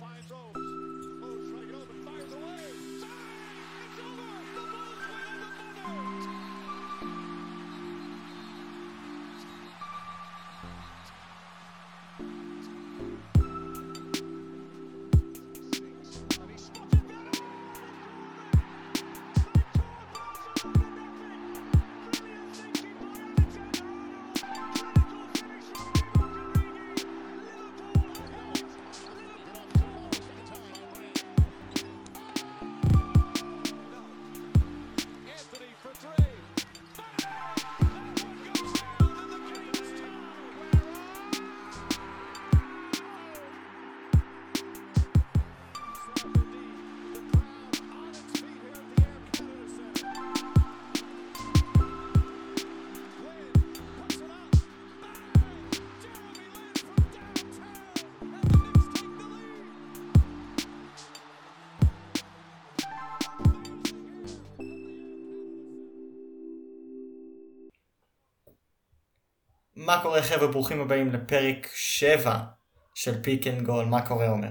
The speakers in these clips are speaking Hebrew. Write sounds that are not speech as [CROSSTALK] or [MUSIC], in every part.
finds those. מה קורה חבר'ה? ברוכים הבאים לפרק 7 של פיק אנד גול. מה קורה עומר?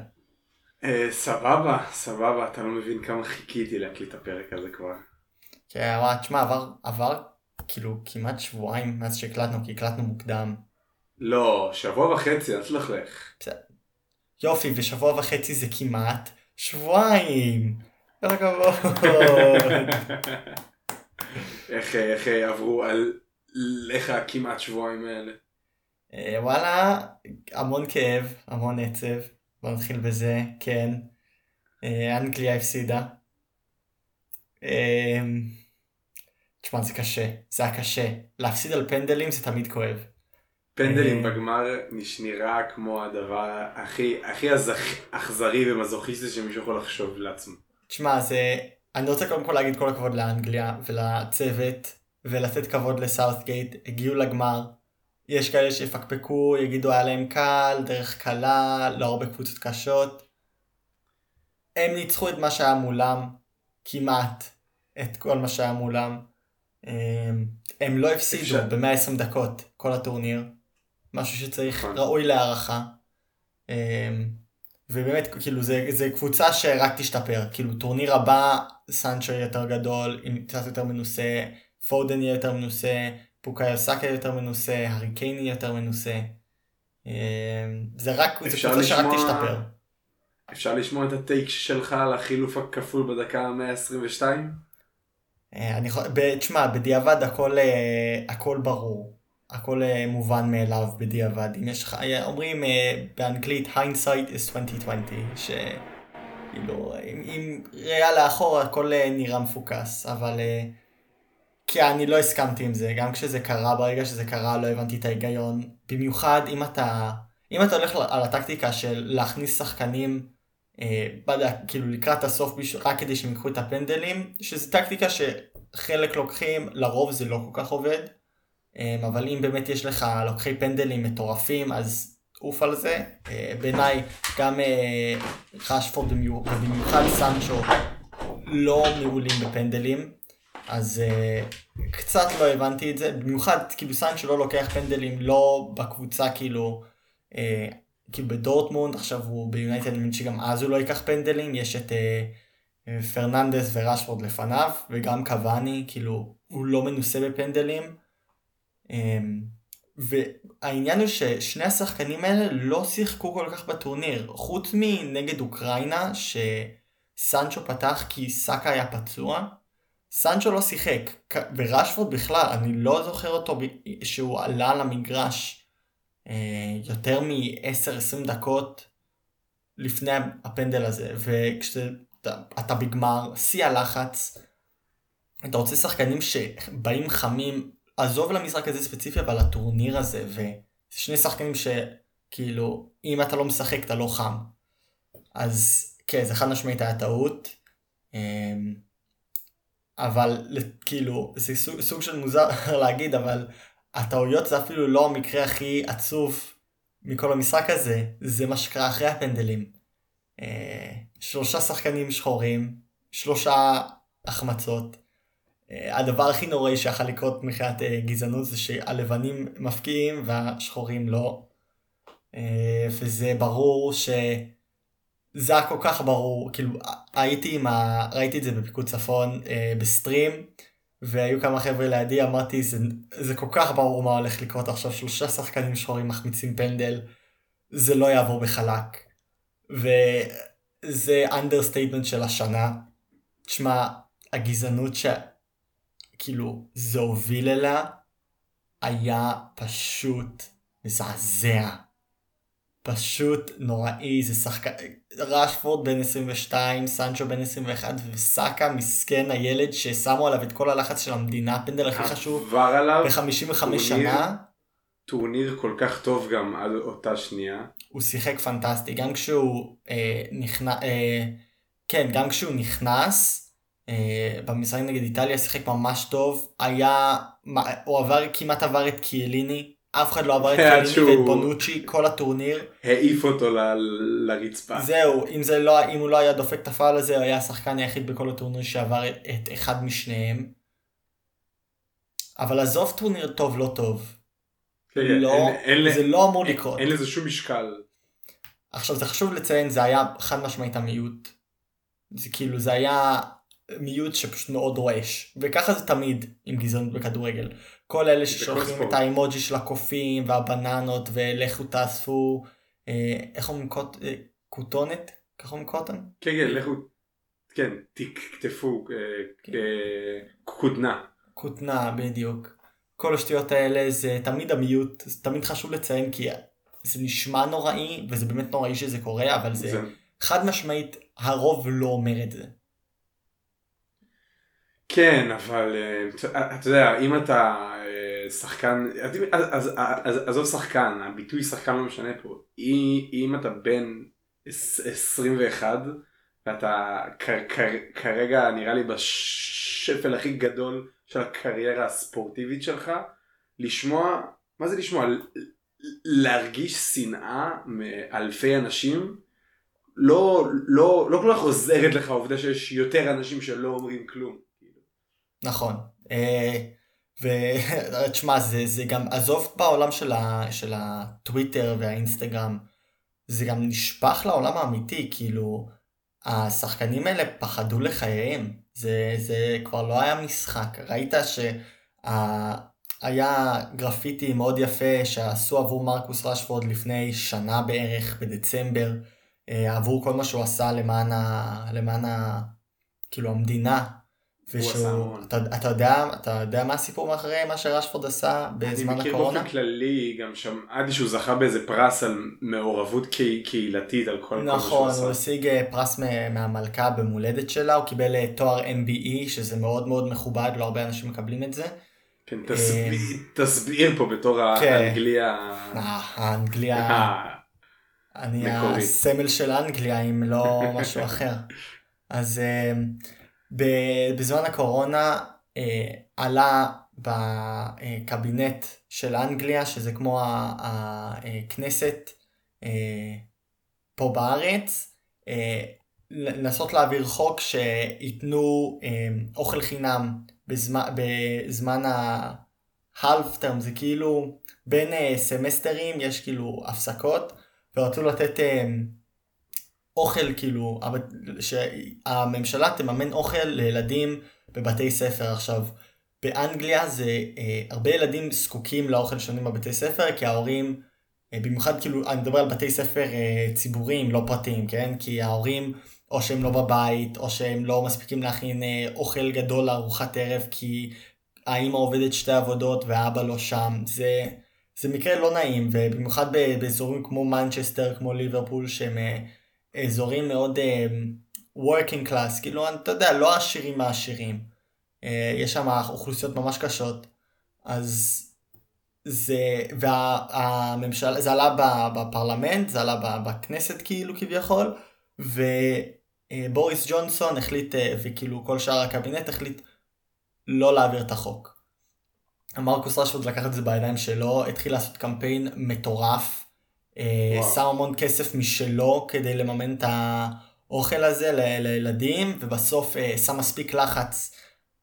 אה, סבבה, סבבה, אתה לא מבין כמה חיכיתי להקליט את הפרק הזה כבר. כן, אבל תשמע, עבר, עבר כאילו כמעט שבועיים מאז שהקלטנו, כי הקלטנו מוקדם. לא, שבוע וחצי, אל תלכלך. יופי, ושבוע וחצי זה כמעט שבועיים. כל הכבוד. [LAUGHS] איך איך עברו על לך הכמעט שבועיים האלה? אה, וואלה, המון כאב, המון עצב. בוא נתחיל בזה, כן. אה, אנגליה הפסידה. אה, תשמע, זה קשה, זה היה קשה. להפסיד על פנדלים זה תמיד כואב. פנדלים. בגמר נש- נראה כמו הדבר הכי הכי אכזרי ומזוכיסטי שמישהו יכול לחשוב לעצמו. תשמע, זה... אני רוצה קודם כל להגיד כל הכבוד לאנגליה ולצוות, ולתת כבוד לסאות'גייט, הגיעו לגמר. יש כאלה שיפקפקו, יגידו היה להם קל, דרך קלה, לא הרבה קבוצות קשות. הם ניצחו את מה שהיה מולם, כמעט, את כל מה שהיה מולם. הם, הם לא הפסידו אפשר- ב-120 דקות כל הטורניר, משהו שצריך. ראוי להערכה. אמ, ובאמת, כאילו, זה, זה קבוצה שרק תשתפר. כאילו, טורניר הבא, סנצ'ו יותר גדול, עם קצת יותר מנוסה, פודן יהיה יותר מנוסה, פוקאיו סאקה יותר מנוסה, הארי קיין יהיה יותר מנוסה. אמ, זה רק, זה קבוצה שרק תשתפר. אפשר לשמוע את הטייק שלך על החילוף הכפול בדקה ה-122? אה, אני יכול, תשמע, בדיעבד הכל, אה, הכל ברור. הכל אה, מובן מאליו בדיעבד. אם יש לך, אומרים באנגלית hindsight is 2020, שכאילו, אם, אם ראייה לאחור הכל אה, נראה מפוקס, אבל כי אני לא הסכמתי עם זה, גם כשזה קרה, ברגע שזה קרה לא הבנתי את ההיגיון. במיוחד אם אתה, אם אתה הולך על הטקטיקה של להכניס שחקנים אה, בדק, כאילו לקראת הסוף. רק כדי שהם ייקחו את הפנדלים, שזו טקטיקה שחלק לוקחים, לרוב זה לא כל כך עובד, אה, אבל אם באמת יש לך לוקחי פנדלים מטורפים, אז עוף על זה. אה, בעיניי גם אה, רשפורד במיוחד, סנצ'ו לא מעולים בפנדלים, אז אה, קצת לא הבנתי את זה, במיוחד כאילו סנצ'ו לא לוקח פנדלים לא בקבוצה כאילו אה, כאילו בדורטמונד, עכשיו הוא ביונייטד, אני מבין שגם אז הוא לא ייקח פנדלים, יש את אה, פרננדס ורשפורד לפניו, וגם קבאני, כאילו, הוא לא מנוסה בפנדלים. אה, והעניין הוא ששני השחקנים האלה לא שיחקו כל כך בטורניר, חוץ מנגד אוקראינה, שסנצ'ו פתח כי סאקה היה פצוע, סנצ'ו לא שיחק, ורשפורד בכלל, אני לא זוכר אותו שהוא עלה למגרש אה, יותר מ-10-20 דקות לפני הפנדל הזה, וכשאתה אתה בגמר, שיא הלחץ, אתה רוצה שחקנים שבאים חמים, עזוב למשחק הזה ספציפי, אבל לטורניר הזה, וזה שני שחקנים שכאילו, אם אתה לא משחק אתה לא חם. אז כן, זה חד משמעית היה טעות. אה, אבל כאילו, זה סוג, סוג של מוזר [LAUGHS] להגיד, אבל הטעויות זה אפילו לא המקרה הכי עצוב מכל המשחק הזה, זה מה שקרה אחרי הפנדלים. אה, שלושה שחקנים שחורים, שלושה החמצות. אה, הדבר הכי נוראי שיכול לקרות מבחינת אה, גזענות זה שהלבנים מפקיעים והשחורים לא. אה, וזה ברור ש... זה היה כל כך ברור, כאילו הייתי עם ה... ראיתי את זה בפיקוד צפון אה, בסטרים, והיו כמה חבר'ה לידי, אמרתי זה, זה כל כך ברור מה הולך לקרות עכשיו, שלושה שחקנים שחורים מחמיצים פנדל, זה לא יעבור בחלק. וזה understatement של השנה. תשמע, הגזענות שכאילו זה הוביל אליה, היה פשוט מזעזע. פשוט נוראי, זה שחקן, ראשפורד בן 22, סנצ'ו בן 21 וסאקה מסכן הילד ששמו עליו את כל הלחץ של המדינה, הפנדל הכי חשוב ב-55 שנה. טורניר כל כך טוב גם על אותה שנייה. הוא שיחק פנטסטי, גם כשהוא אה, נכנס, אה, כן, גם כשהוא נכנס, אה, במשחק נגד איטליה שיחק ממש טוב, היה, הוא עבר, כמעט עבר את קיאליני, אף אחד לא עבר את קיאליני ואת בונוצ'י כל הטורניר. העיף אותו ל... לרצפה. זהו, אם, זה לא, אם הוא לא היה דופק את הפעל הזה, הוא היה השחקן היחיד בכל הטורניר שעבר את, אחד משניהם. אבל עזוב טורניר טוב לא טוב. כן, לא, אין, אין, זה לא אמור לקרות. אין לזה שום משקל. עכשיו זה חשוב לציין, זה היה חד משמעית המיעוט. זה כאילו, זה היה מיעוט שפשוט מאוד רועש. וככה זה תמיד עם גזענות בכדורגל. כל אלה ששולחים את האימוג'י של הקופים והבננות ולכו תאספו, אה, איך אומרים קוט, אה, כותונת? ככה אומרים קוטון? כן כן לכו, כן תקטפו, אה, כן. כותנה. כותנה בדיוק. כל השטויות האלה זה תמיד המיעוט, זה תמיד חשוב לציין כי זה נשמע נוראי וזה באמת נוראי שזה קורה אבל זה, זה... חד משמעית הרוב לא אומר את זה. כן, אבל אה, אתה יודע, אם אתה אה, שחקן, עזוב שחקן, הביטוי שחקן לא משנה פה. אם אתה בן 21 ואתה כרגע נראה לי בשפל הכי גדול של הקריירה הספורטיבית שלך, לשמוע, מה זה לשמוע? להרגיש שנאה מאלפי אנשים לא, לא, לא כל כך עוזרת לך העובדה שיש יותר אנשים שלא אומרים כלום. נכון. אה, ותשמע, [LAUGHS] זה, זה גם, עזוב בעולם של, ה, של הטוויטר והאינסטגרם, זה גם נשפך לעולם האמיתי, כאילו, השחקנים האלה פחדו לחייהם, זה, זה כבר לא היה משחק, ראית שהיה גרפיטי מאוד יפה שעשו עבור מרקוס רשפורד לפני שנה בערך, בדצמבר, אה, עבור כל מה שהוא עשה למען, ה, למען ה, כאילו המדינה, ושהוא, אתה, אתה, יודע, אתה יודע מה הסיפור מאחורי מה שרשפורד עשה בזמן הקורונה? אני מכיר באופן כללי, גם עד שהוא זכה באיזה פרס על מעורבות קהילתית, על כל נכון, כל שהוא הוא השיג אה, פרס מהמלכה במולדת שלה, הוא קיבל אה, תואר MBE, שזה מאוד מאוד מכובד, לא הרבה אנשים מקבלים את זה. כן, תסביר, אה, תסביר פה בתור כן. האנגליה... האנגליה... אני הסמל של אנגליה, אם לא משהו אחר. אז... בזמן הקורונה אה, עלה בקבינט של אנגליה, שזה כמו הכנסת אה, פה בארץ, אה, לנסות להעביר חוק שייתנו אה, אוכל חינם בזמן, בזמן ה-half term, זה כאילו בין אה, סמסטרים יש כאילו הפסקות, ורצו לתת אה, אוכל כאילו, שהממשלה תממן אוכל לילדים בבתי ספר עכשיו. באנגליה זה, אה, הרבה ילדים זקוקים לאוכל שונים בבתי ספר, כי ההורים, אה, במיוחד כאילו, אני מדבר על בתי ספר אה, ציבוריים, לא פרטיים, כן? כי ההורים, או שהם לא בבית, או שהם לא מספיקים להכין אה, אוכל גדול לארוחת ערב, כי האמא עובדת שתי עבודות והאבא לא שם. זה, זה מקרה לא נעים, ובמיוחד באזורים כמו מנצ'סטר, כמו ליברפול, שהם... אה, אזורים מאוד uh, working class, כאילו אתה יודע, לא עשירים מהעשירים. Uh, יש שם אוכלוסיות ממש קשות. אז זה, והממשלה, זה עלה בפרלמנט, זה עלה בכנסת כאילו כביכול, ובוריס ג'ונסון החליט, אה, וכאילו כל שאר הקבינט החליט לא להעביר את החוק. מרקוס רשפורד לקח את זה בידיים שלו, התחיל לעשות קמפיין מטורף, אה, שם המון כסף משלו כדי לממן את האוכל הזה לילדים, ובסוף אה, שם מספיק לחץ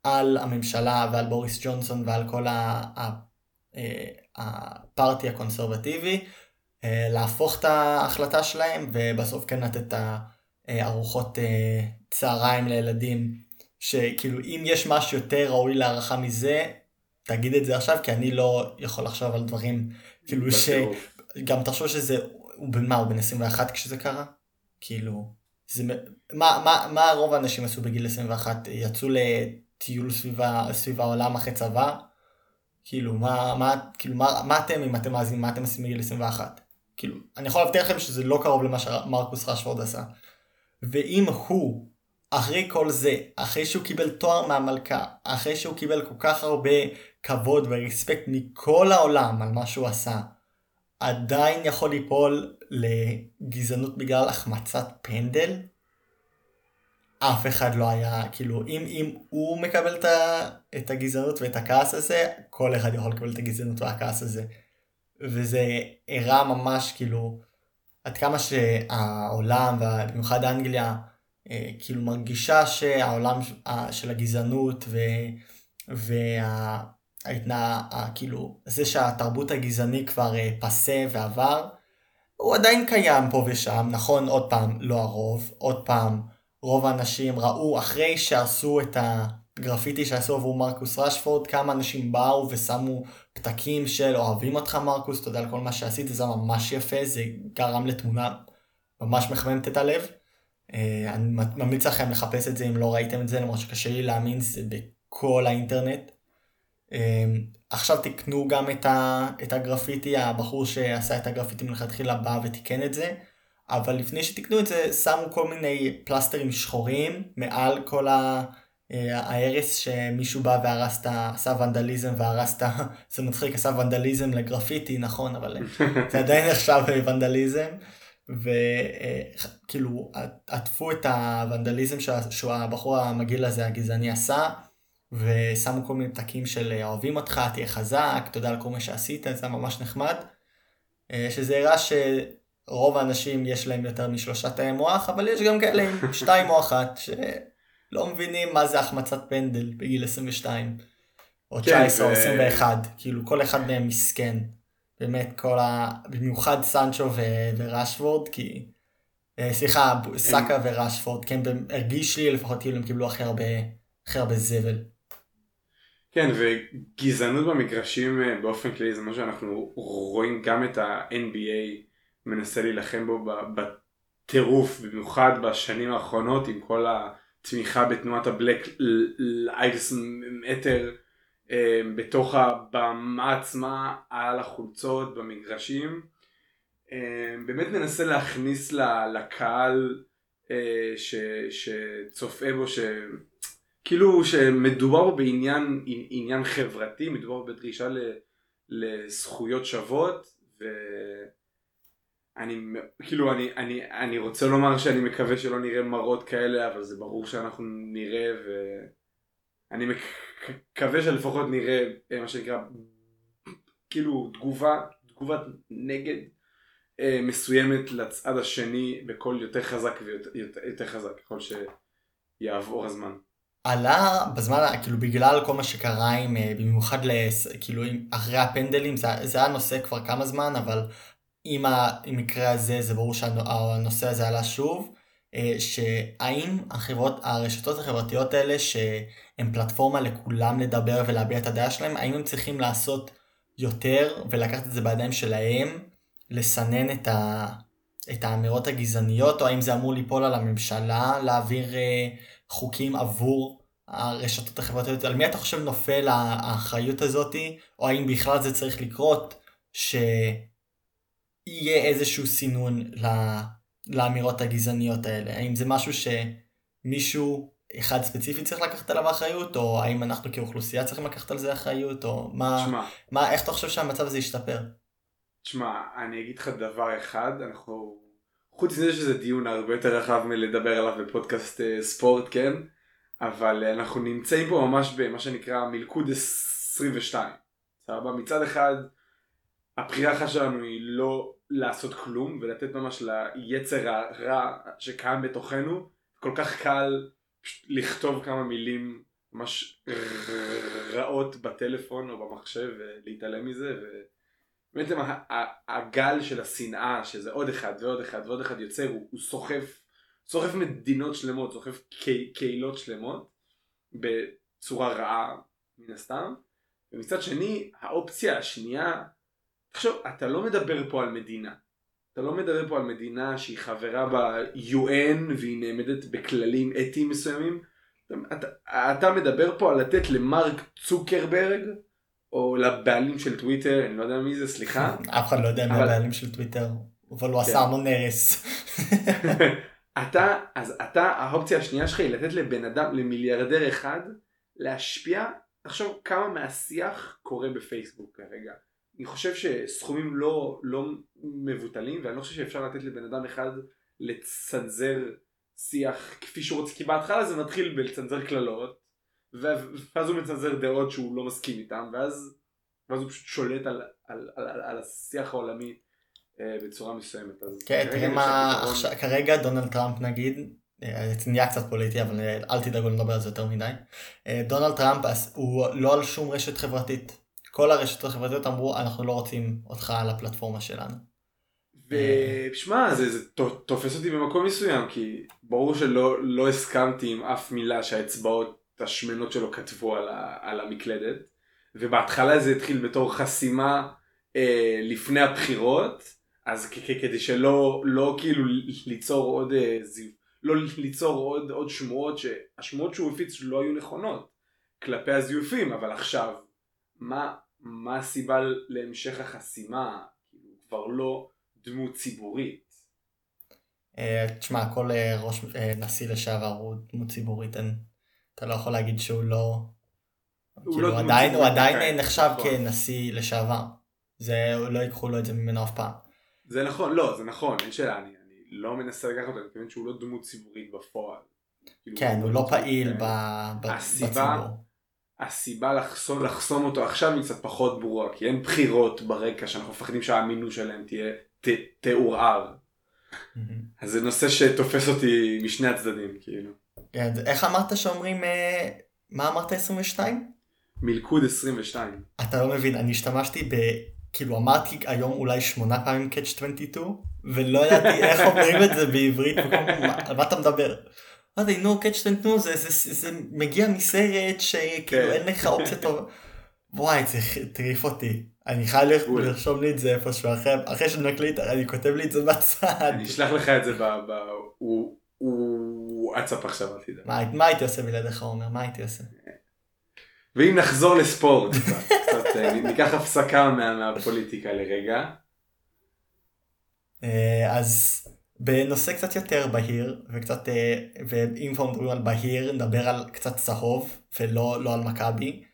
על הממשלה ועל בוריס ג'ונסון ועל כל אה, הפארטי הקונסרבטיבי, להפוך את ההחלטה שלהם, ובסוף כן לתת את אה, ארוחות אה, צהריים לילדים, שכאילו אם יש משהו יותר ראוי להערכה מזה, תגיד את זה עכשיו, כי אני לא יכול לחשוב על דברים, כאילו ש... גם תחשוב שזה, הוא בן מה, הוא בן 21 כשזה קרה? כאילו, זה, מה, מה, מה רוב האנשים עשו בגיל 21? יצאו לטיול סביב, סביב העולם אחרי צבא? כאילו, מה, מה, כאילו, מה, מה אתם, אם אתם מאזינים, מה אתם עושים בגיל 21? כאילו, אני יכול להבטיח לכם שזה לא קרוב למה שמרקוס רשפורד עשה. ואם הוא, אחרי כל זה, אחרי שהוא קיבל תואר מהמלכה, אחרי שהוא קיבל כל כך הרבה כבוד ורספקט מכל העולם על מה שהוא עשה, עדיין יכול ליפול לגזענות בגלל החמצת פנדל? אף אחד לא היה, כאילו, אם, אם הוא מקבל את, הגזענות ואת הכעס הזה, כל אחד יכול לקבל את הגזענות והכעס הזה. וזה הראה ממש, כאילו, עד כמה שהעולם, ובמיוחד אנגליה, אה, כאילו מרגישה שהעולם של הגזענות ו... וה... ההתנה, כאילו, זה שהתרבות הגזעני כבר אה, פסה ועבר, הוא עדיין קיים פה ושם, נכון, עוד פעם, לא הרוב, עוד פעם, רוב האנשים ראו, אחרי שעשו את הגרפיטי שעשו עבור מרקוס רשפורד, כמה אנשים באו ושמו פתקים של אוהבים אותך מרקוס, תודה על כל מה שעשית, זה ממש יפה, זה גרם לתמונה ממש מחממת את הלב. אה, אני ממליץ לכם לחפש את זה אם לא ראיתם את זה, למרות שקשה לי להאמין, זה בכל האינטרנט. אמ, עכשיו תקנו גם את, ה, את הגרפיטי, הבחור שעשה את הגרפיטי מלכתחילה בא ותיקן את זה, אבל לפני שתקנו את זה שמו כל מיני פלסטרים שחורים מעל כל ה... אה, ההרס שמישהו בא והרס את ה... עשה ונדליזם והרס את ה... [LAUGHS] זה מצחיק, עשה ונדליזם לגרפיטי, נכון, אבל [LAUGHS] זה עדיין נחשב ונדליזם. וכאילו עטפו את הוונדליזם שהבחור המגעיל הזה הגזעני עשה ושמו כל מיני פתקים של אה, אוהבים אותך, תהיה חזק, תודה על כל מה שעשית, זה היה ממש נחמד. אה, שזה הראה שרוב האנשים יש להם יותר משלושה תאי מוח, אבל יש גם כאלה עם [LAUGHS] שתיים או אחת, שלא מבינים מה זה החמצת פנדל בגיל 22, או 19 כן, או 21, כאילו כל אחד מהם מסכן. באמת כל ה... במיוחד סנצ'ו ו... ורשוורד, כי... אה, סליחה, סאקה ורשפורד, כן, הרגיש לי לפחות כאילו הם קיבלו הכי הרבה, הכי הרבה זבל. כן, וגזענות במגרשים אה, באופן כללי זה מה שאנחנו רואים גם את ה-NBA מנסה להילחם בו בטירוף, במיוחד בשנים האחרונות עם כל התמיכה בתנועת הבלק לייבס מטר בתוך הבמה עצמה על החולצות במגרשים. אה, באמת מנסה להכניס לקהל אה, שצופה בו. כאילו שמדובר בעניין עניין חברתי, מדובר בדרישה לזכויות שוות ואני כאילו אני, אני, אני רוצה לומר שאני מקווה שלא נראה מראות כאלה אבל זה ברור שאנחנו נראה ואני מקווה שלפחות נראה אה, מה שנקרא כאילו תגובה, תגובת נגד אה, מסוימת לצד השני בקול יותר חזק ויותר יותר חזק ככל שיעבור הזמן. עלה בזמן, כאילו בגלל כל מה שקרה עם, אה, במיוחד לס, כאילו אחרי הפנדלים, זה, זה היה נושא כבר כמה זמן, אבל עם המקרה הזה זה ברור שהנושא הזה עלה שוב, אה, שהאם החברות, הרשתות החברתיות האלה שהן פלטפורמה לכולם לדבר ולהביע את הדעה שלהם, האם הם צריכים לעשות יותר ולקחת את זה בידיים שלהם, לסנן את, ה, את האמירות הגזעניות, או האם זה אמור ליפול על הממשלה להעביר אה, חוקים עבור הרשתות החברתיות, על מי אתה חושב נופל האחריות הזאתי, או האם בכלל זה צריך לקרות, שיהיה איזשהו סינון לאמירות הגזעניות האלה, האם זה משהו שמישהו אחד ספציפי צריך לקחת עליו אחריות, או האם אנחנו כאוכלוסייה צריכים לקחת על זה אחריות, או מה, שמה, מה איך אתה חושב שהמצב הזה ישתפר? תשמע, אני אגיד לך דבר אחד, אנחנו, חוץ מזה שזה דיון הרבה יותר רחב מלדבר עליו בפודקאסט uh, ספורט, כן? אבל uh, אנחנו נמצאים פה ממש במה שנקרא מלכוד 22. סבבה? מצד אחד, הבחירה שלך שלנו היא לא לעשות כלום ולתת ממש ליצר הרע שקיים בתוכנו. כל כך קל לכתוב כמה מילים ממש רעות בטלפון או במחשב ולהתעלם מזה. ובעצם הגל של השנאה שזה עוד אחד ועוד אחד ועוד אחד יוצר הוא, הוא סוחף סוחף מדינות שלמות, סוחף קהילות שלמות, בצורה רעה מן הסתם, ומצד שני האופציה השנייה, תחשוב, אתה לא מדבר פה על מדינה, אתה לא מדבר פה על מדינה שהיא חברה ב-UN והיא נעמדת בכללים אתיים מסוימים, אתה, אתה מדבר פה על לתת למרק צוקרברג או לבעלים של טוויטר, אני לא יודע מי זה, סליחה. אף אחד לא יודע מי הבעלים של טוויטר, אבל הוא עשה כן. המון הרס. [LAUGHS] אתה, אז אתה, האופציה השנייה שלך היא לתת לבן אדם, למיליארדר אחד, להשפיע, תחשוב כמה מהשיח קורה בפייסבוק כרגע. אני חושב שסכומים לא, לא מבוטלים, ואני לא חושב שאפשר לתת לבן אדם אחד לצנזר שיח כפי שהוא רוצה, כי בהתחלה זה מתחיל בלצנזר קללות, ואז הוא מצנזר דעות שהוא לא מסכים איתם, ואז, ואז הוא פשוט שולט על, על, על, על, על השיח העולמי אה, בצורה מסוימת. כן, תראה מה, עכשיו, כרגע דונלד טראמפ נגיד, אה, זה נהיה קצת פוליטי אבל אה, אל תדאגו לדבר על זה יותר מדי. דונלד טראמפ הוא לא על שום רשת חברתית. כל הרשתות החברתיות אמרו אנחנו לא רוצים אותך על הפלטפורמה שלנו. ושמע זה, זה תופס אותי במקום מסוים כי ברור שלא לא הסכמתי עם אף מילה שהאצבעות השמנות שלו כתבו על, ה, על המקלדת ובהתחלה זה התחיל בתור חסימה אה, לפני הבחירות אז כדי שלא לא כאילו ליצור עוד אה, זיו, לא ליצור עוד עוד שמועות שהשמועות שהוא הפיץ לא היו נכונות כלפי הזיופים אבל עכשיו מה מה הסיבה להמשך החסימה כאילו כבר לא דמות ציבורית. אה, תשמע כל אה, ראש נשיא לשעבר הוא דמות ציבורית אין, אתה לא יכול להגיד שהוא לא הוא כאילו, לא עדיין, הוא עדיין כן, נחשב נכון. כנשיא לשעבר זה לא ייקחו לו את זה ממנו אף פעם. זה נכון, לא, זה נכון, אין שאלה, אני, אני לא מנסה לקחת אותו, אני מתכוון שהוא לא דמות ציבורית בפועל. כאילו, כן, הוא לא פעיל הסיבה, בציבור. הסיבה לחסום, לחסום אותו עכשיו היא קצת פחות ברורה, כי אין בחירות ברקע שאנחנו מפחדים שהאמינות שלהם תהיה, ת, תעורער. אז זה נושא שתופס אותי משני הצדדים, כאילו. כן, איך אמרת שאומרים, אה, מה אמרת 22? מלכוד 22. אתה לא מבין, אני השתמשתי ב... כאילו אמרתי היום אולי שמונה פעמים קאץ' 22 ולא ידעתי [LAUGHS] איך אומרים את זה בעברית על מה אתה מדבר. אמרתי נו קאץ' 22 זה, זה, זה, זה מגיע מסרט שכאילו כן. אין לך אופציה טובה. וואי זה טריף אותי אני חייב לרשום לי את זה איפשהו אחרי, אחרי שנקליט אני כותב לי את זה בצד. אני אשלח לך את זה ב... ב הוא וואטסאפ עכשיו אל תדע. מה הייתי עושה בלעדיך עומר מה הייתי עושה? ואם נחזור לספורט, [LAUGHS] קצת, אה, ניקח הפסקה מה, מהפוליטיקה לרגע. אה, אז בנושא קצת יותר בהיר, וקצת, אה, ואם כבר מדברים על בהיר, נדבר על קצת צהוב, ולא לא על מכבי.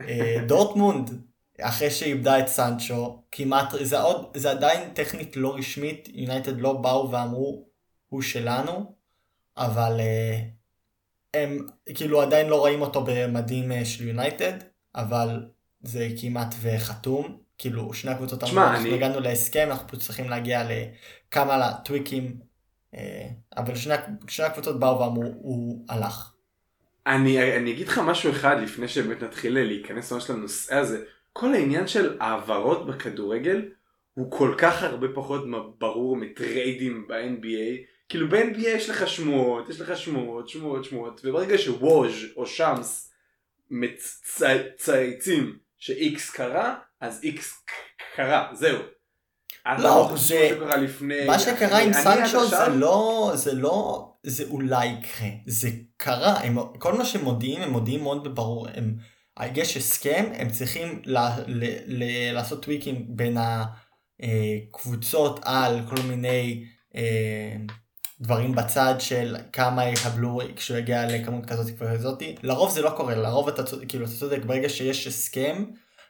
[LAUGHS] דורטמונד, אחרי שאיבדה את סנצ'ו, כמעט, זה, עוד, זה עדיין טכנית לא רשמית, יונייטד לא באו ואמרו, הוא שלנו, אבל הם כאילו עדיין לא רואים אותו במדים אה, של יונייטד, אבל זה כמעט וחתום. כאילו שני הקבוצות אמרו, אנחנו אני... הגענו להסכם, אנחנו פשוט צריכים להגיע לכמה טוויקים, אה, אבל שני, שני הקבוצות באו ואמרו, הוא הלך. אני, אני אגיד לך משהו אחד לפני שבאמת נתחיל להיכנס ממש לנושא הזה. כל העניין של העברות בכדורגל הוא כל כך הרבה פחות ברור מטריידים ב-NBA. כאילו ב-NBA יש לך שמועות, יש לך שמועות, שמועות, שמועות, וברגע שווז' או שמס מצייצים ש-X קרה, אז X קרה, זהו. לא, זה, מה שקרה עם סנצ'ו זה לא, זה לא, זה אולי יקרה, זה קרה, הם, כל מה שהם מודיעים, הם מודיעים מאוד בברור, הם, יש הסכם, הם צריכים ל, ל, ל, לעשות טוויקים בין הקבוצות על כל מיני אה, דברים בצד של כמה יקבלו כשהוא יגיע לכמות כזאת וכזאת. לרוב זה לא קורה, לרוב אתה צודק, כאילו אתה צודק, ברגע שיש הסכם,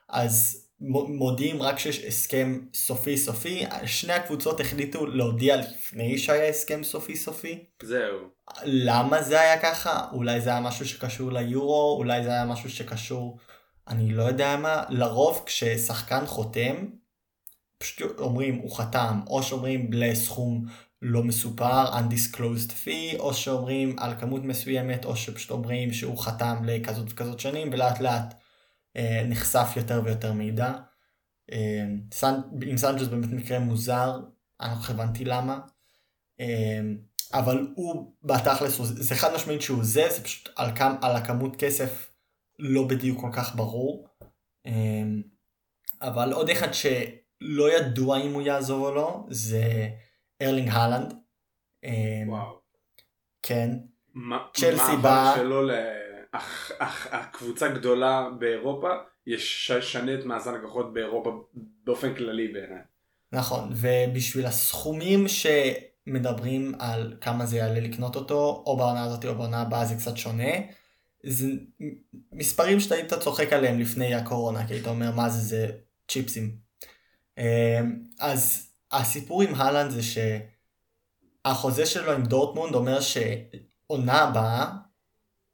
אז מודיעים רק שיש הסכם סופי סופי, שני הקבוצות החליטו להודיע לפני שהיה הסכם סופי סופי. זהו. למה זה היה ככה? אולי זה היה משהו שקשור ליורו, אולי זה היה משהו שקשור, אני לא יודע מה, לרוב כששחקן חותם, פשוט אומרים הוא חתם, או שאומרים לסכום לא מסופר, undisclosed fee, או שאומרים על כמות מסוימת, או שפשוט אומרים שהוא חתם לכזאת וכזאת שנים, ולאט לאט אה, נחשף יותר ויותר מידע. אה, סנ... עם סנג'וס באמת מקרה מוזר, אני לא הבנתי למה. אה, אבל הוא בתכלס, זה חד משמעית שהוא זה, זה פשוט על, כם, על הכמות כסף לא בדיוק כל כך ברור. אמ, אבל עוד אחד שלא ידוע אם הוא יעזוב או לא, זה ארלינג הלנד. אמ, וואו. כן, מה- צ'לסי מעבר באה- שלו ל... אך- אך- הקבוצה גדולה באירופה ישנה את מאזן הכוחות באירופה באופן כללי בעיניי. נכון, ובשביל הסכומים שמדברים על כמה זה יעלה לקנות אותו, או בעונה הזאת או בעונה הבאה זה קצת שונה. זה מספרים שאתה היית צוחק עליהם לפני הקורונה, כי היית אומר מה זה, זה צ'יפסים. אמ, אז הסיפור עם הלנד זה שהחוזה שלו עם דורטמונד אומר שעונה הבאה,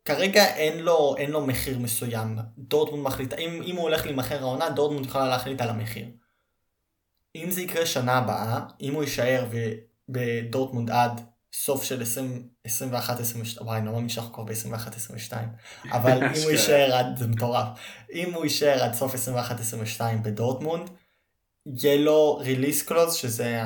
כרגע אין לו, אין לו מחיר מסוים. דורטמונד מחליט, אם, אם הוא הולך להימכר העונה, דורטמונד יכולה להחליט על המחיר. אם זה יקרה שנה הבאה, אם הוא יישאר בדורטמונד עד סוף של 21-22, וואי, אני לא מאמין שאנחנו כבר ב-21-22, אבל אם הוא. יישאר עד, זה מטורף, אם הוא יישאר עד סוף 21-22 בדורטמונד, יהיה לו release clause, שזה,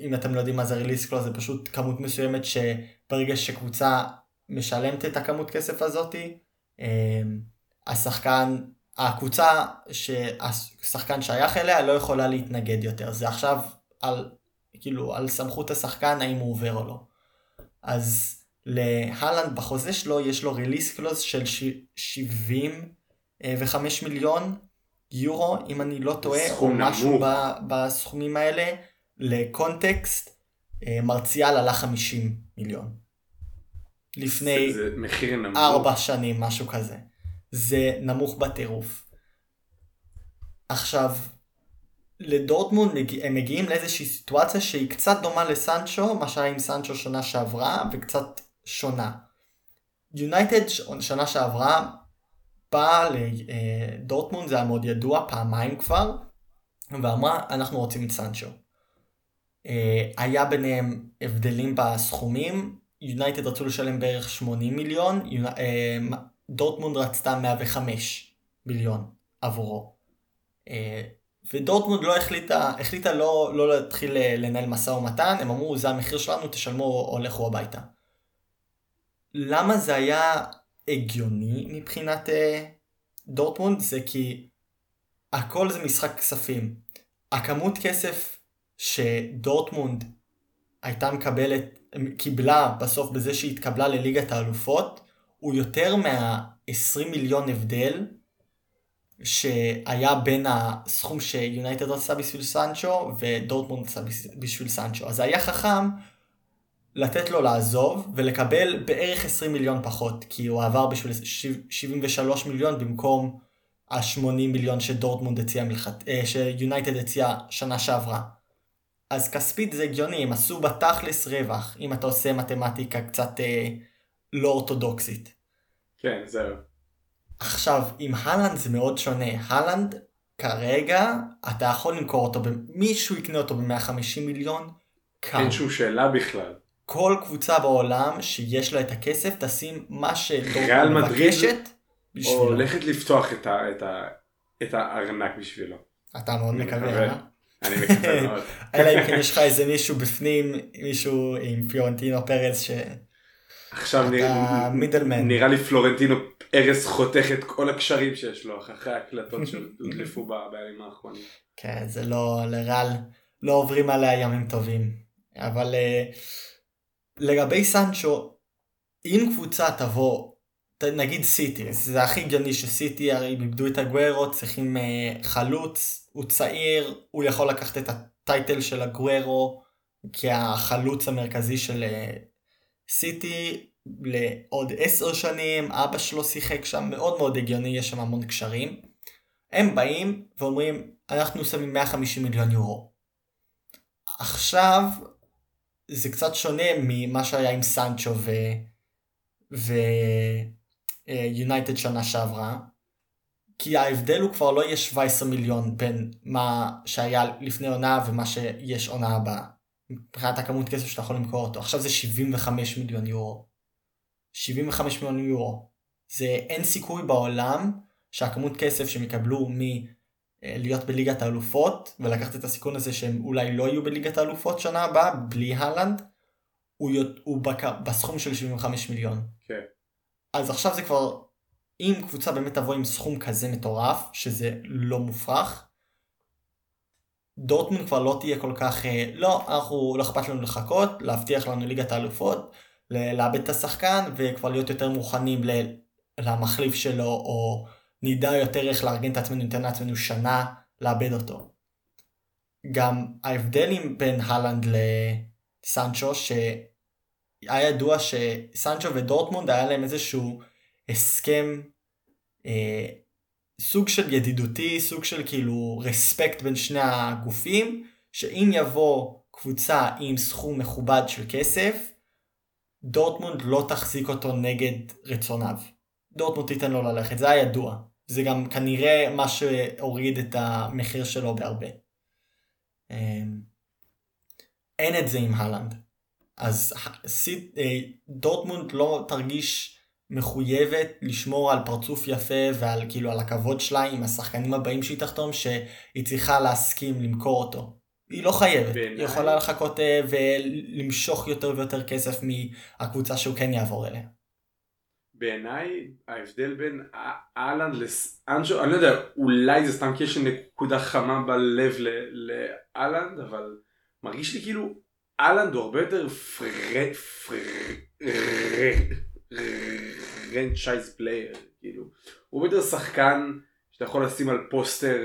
אם אתם לא יודעים מה זה release clause, זה פשוט כמות מסוימת שברגע שקבוצה משלמת את הכמות כסף הזאתי, אמ, השחקן, הקבוצה שהשחקן שייך אליה לא יכולה להתנגד יותר. זה עכשיו על, כאילו, על סמכות השחקן האם הוא עובר או לא. אז להלנד בחוזה שלו יש לו ריליס קלוז של ש- 75 מיליון יורו, אם אני לא טועה, או משהו. ב, בסכומים האלה. לקונטקסט, אה, מרציאל עלה 50 מיליון. לפני. ארבע שנים, משהו כזה. זה נמוך בטירוף. עכשיו, לדורטמונד הם מגיעים לאיזושהי סיטואציה שהיא קצת דומה לסנצ'ו, מה שהיה עם סנצ'ו שנה שעברה, וקצת שונה. יונייטד שנה שעברה באה לדורטמונד, זה היה מאוד ידוע, פעמיים כבר, ואמרה, אנחנו רוצים את סנצ'ו. אה, היה ביניהם הבדלים בסכומים, יונייטד רצו לשלם בערך 80 מיליון, אה, דורטמונד רצתה 105 מיליון עבורו. אה, ודורטמונד לא החליטה, החליטה לא, לא להתחיל לנהל משא ומתן, הם אמרו זה המחיר שלנו, תשלמו או לכו הביתה. למה זה היה הגיוני מבחינת אה, דורטמונד? זה כי הכל זה משחק כספים. הכמות כסף שדורטמונד הייתה מקבלת, קיבלה בסוף בזה שהיא התקבלה לליגת האלופות, הוא יותר מה-20 מיליון הבדל שהיה בין הסכום שיונייטד רצתה בשביל סנצ'ו ודורטמונד רצתה בשביל סנצ'ו. אז זה היה חכם לתת לו לעזוב ולקבל בערך 20 מיליון פחות, כי הוא עבר בשביל 73 מיליון במקום ה-80 מיליון שדורטמונד הציעה מלכת... אה, שיונייטד הציעה שנה שעברה. אז כספית זה הגיוני, הם עשו בתכלס רווח, אם אתה עושה מתמטיקה קצת אה, לא אורתודוקסית. כן, זהו. עכשיו, עם הלנד זה מאוד שונה. הלנד, כרגע, אתה יכול למכור אותו, ב- מישהו יקנה אותו ב-150 מיליון, קל. אין שום שאלה בכלל. כל קבוצה בעולם שיש לה את הכסף, תשים מה שדורטמונד מבקשת או בשבילו. הולכת לפתוח את, ה, את, ה, את הארנק בשבילו. אתה מאוד מקווה. אה? אני מקווה [LAUGHS] מאוד. אלא אם כן יש לך איזה מישהו בפנים, מישהו עם פיורנטינו פרז ש... עכשיו נראה, מידלמן. נראה לי פלורנטינו ארז חותך את כל הקשרים שיש לו אחרי ההקלטות שהודלפו בימים האחרונים. כן, זה לא, לריאל לא עוברים עליה ימים טובים. אבל אה, לגבי סנצ'ו, אם קבוצה תבוא, נגיד סיטי, זה הכי הגיוני שסיטי הרי איבדו את הגוורו, צריכים אה, חלוץ, הוא צעיר, הוא יכול לקחת את הטייטל של הגוורו כהחלוץ המרכזי של אה, סיטי לעוד עשר שנים, אבא שלו שיחק שם, מאוד מאוד הגיוני, יש שם המון קשרים. הם באים ואומרים, אנחנו שמים 150 מיליון יורו. עכשיו, זה קצת שונה ממה שהיה עם סנצ'ו ו... ויונייטד שנה שעברה, כי ההבדל הוא כבר לא יהיה 17 מיליון בין מה שהיה לפני עונה ומה שיש עונה הבאה. מבחינת הכמות כסף שאתה יכול למכור אותו. עכשיו זה 75 מיליון יורו. 75 מיליון יורו. זה אין סיכוי בעולם שהכמות כסף שהם יקבלו מלהיות בליגת האלופות ולקחת את הסיכון הזה שהם אולי לא יהיו בליגת האלופות שנה הבאה בלי הלנד הוא, יות- הוא בק... בסכום של 75 מיליון. כן. אז עכשיו זה כבר, אם קבוצה באמת תבוא עם סכום כזה מטורף, שזה לא מופרך, דורטמונד כבר לא תהיה כל כך, אה, לא, אנחנו, לא אכפת לנו לחכות, להבטיח לנו ליגת האלופות, לאבד את השחקן, וכבר להיות יותר מוכנים ל- למחליף שלו, או נדע יותר איך לארגן את עצמנו, ניתן לעצמנו שנה לאבד אותו. גם ההבדלים בין הלנד לסנצ'ו, שהיה ידוע שסנצ'ו ודורטמונד היה להם איזשהו הסכם אה, סוג של ידידותי, סוג של כאילו רספקט בין שני הגופים, שאם יבוא קבוצה עם סכום מכובד של כסף, דורטמונד לא תחזיק אותו נגד רצוניו. דורטמונד תיתן לו ללכת, זה היה ידוע. זה גם כנראה מה שהוריד את המחיר שלו בהרבה. אמ, אין את זה עם הלנד. אז אה, דורטמונד לא תרגיש מחויבת לשמור על פרצוף יפה ועל כאילו על הכבוד שלה עם השחקנים הבאים שהיא תחתום שהיא צריכה להסכים למכור אותו. היא לא חייבת, בעיניי- היא יכולה לחכות אה, ולמשוך יותר ויותר כסף מהקבוצה שהוא כן יעבור אליה. בעיניי ההבדל בין א- אהלנד לאמבפה, אני לא יודע, אולי זה סתם כי יש נקודה חמה בלב ל- לאהלנד, אבל מרגיש לי כאילו אהלנד הוא הרבה יותר fr... franchise player, כאילו, הוא הרבה יותר שחקן שאתה יכול לשים על פוסטר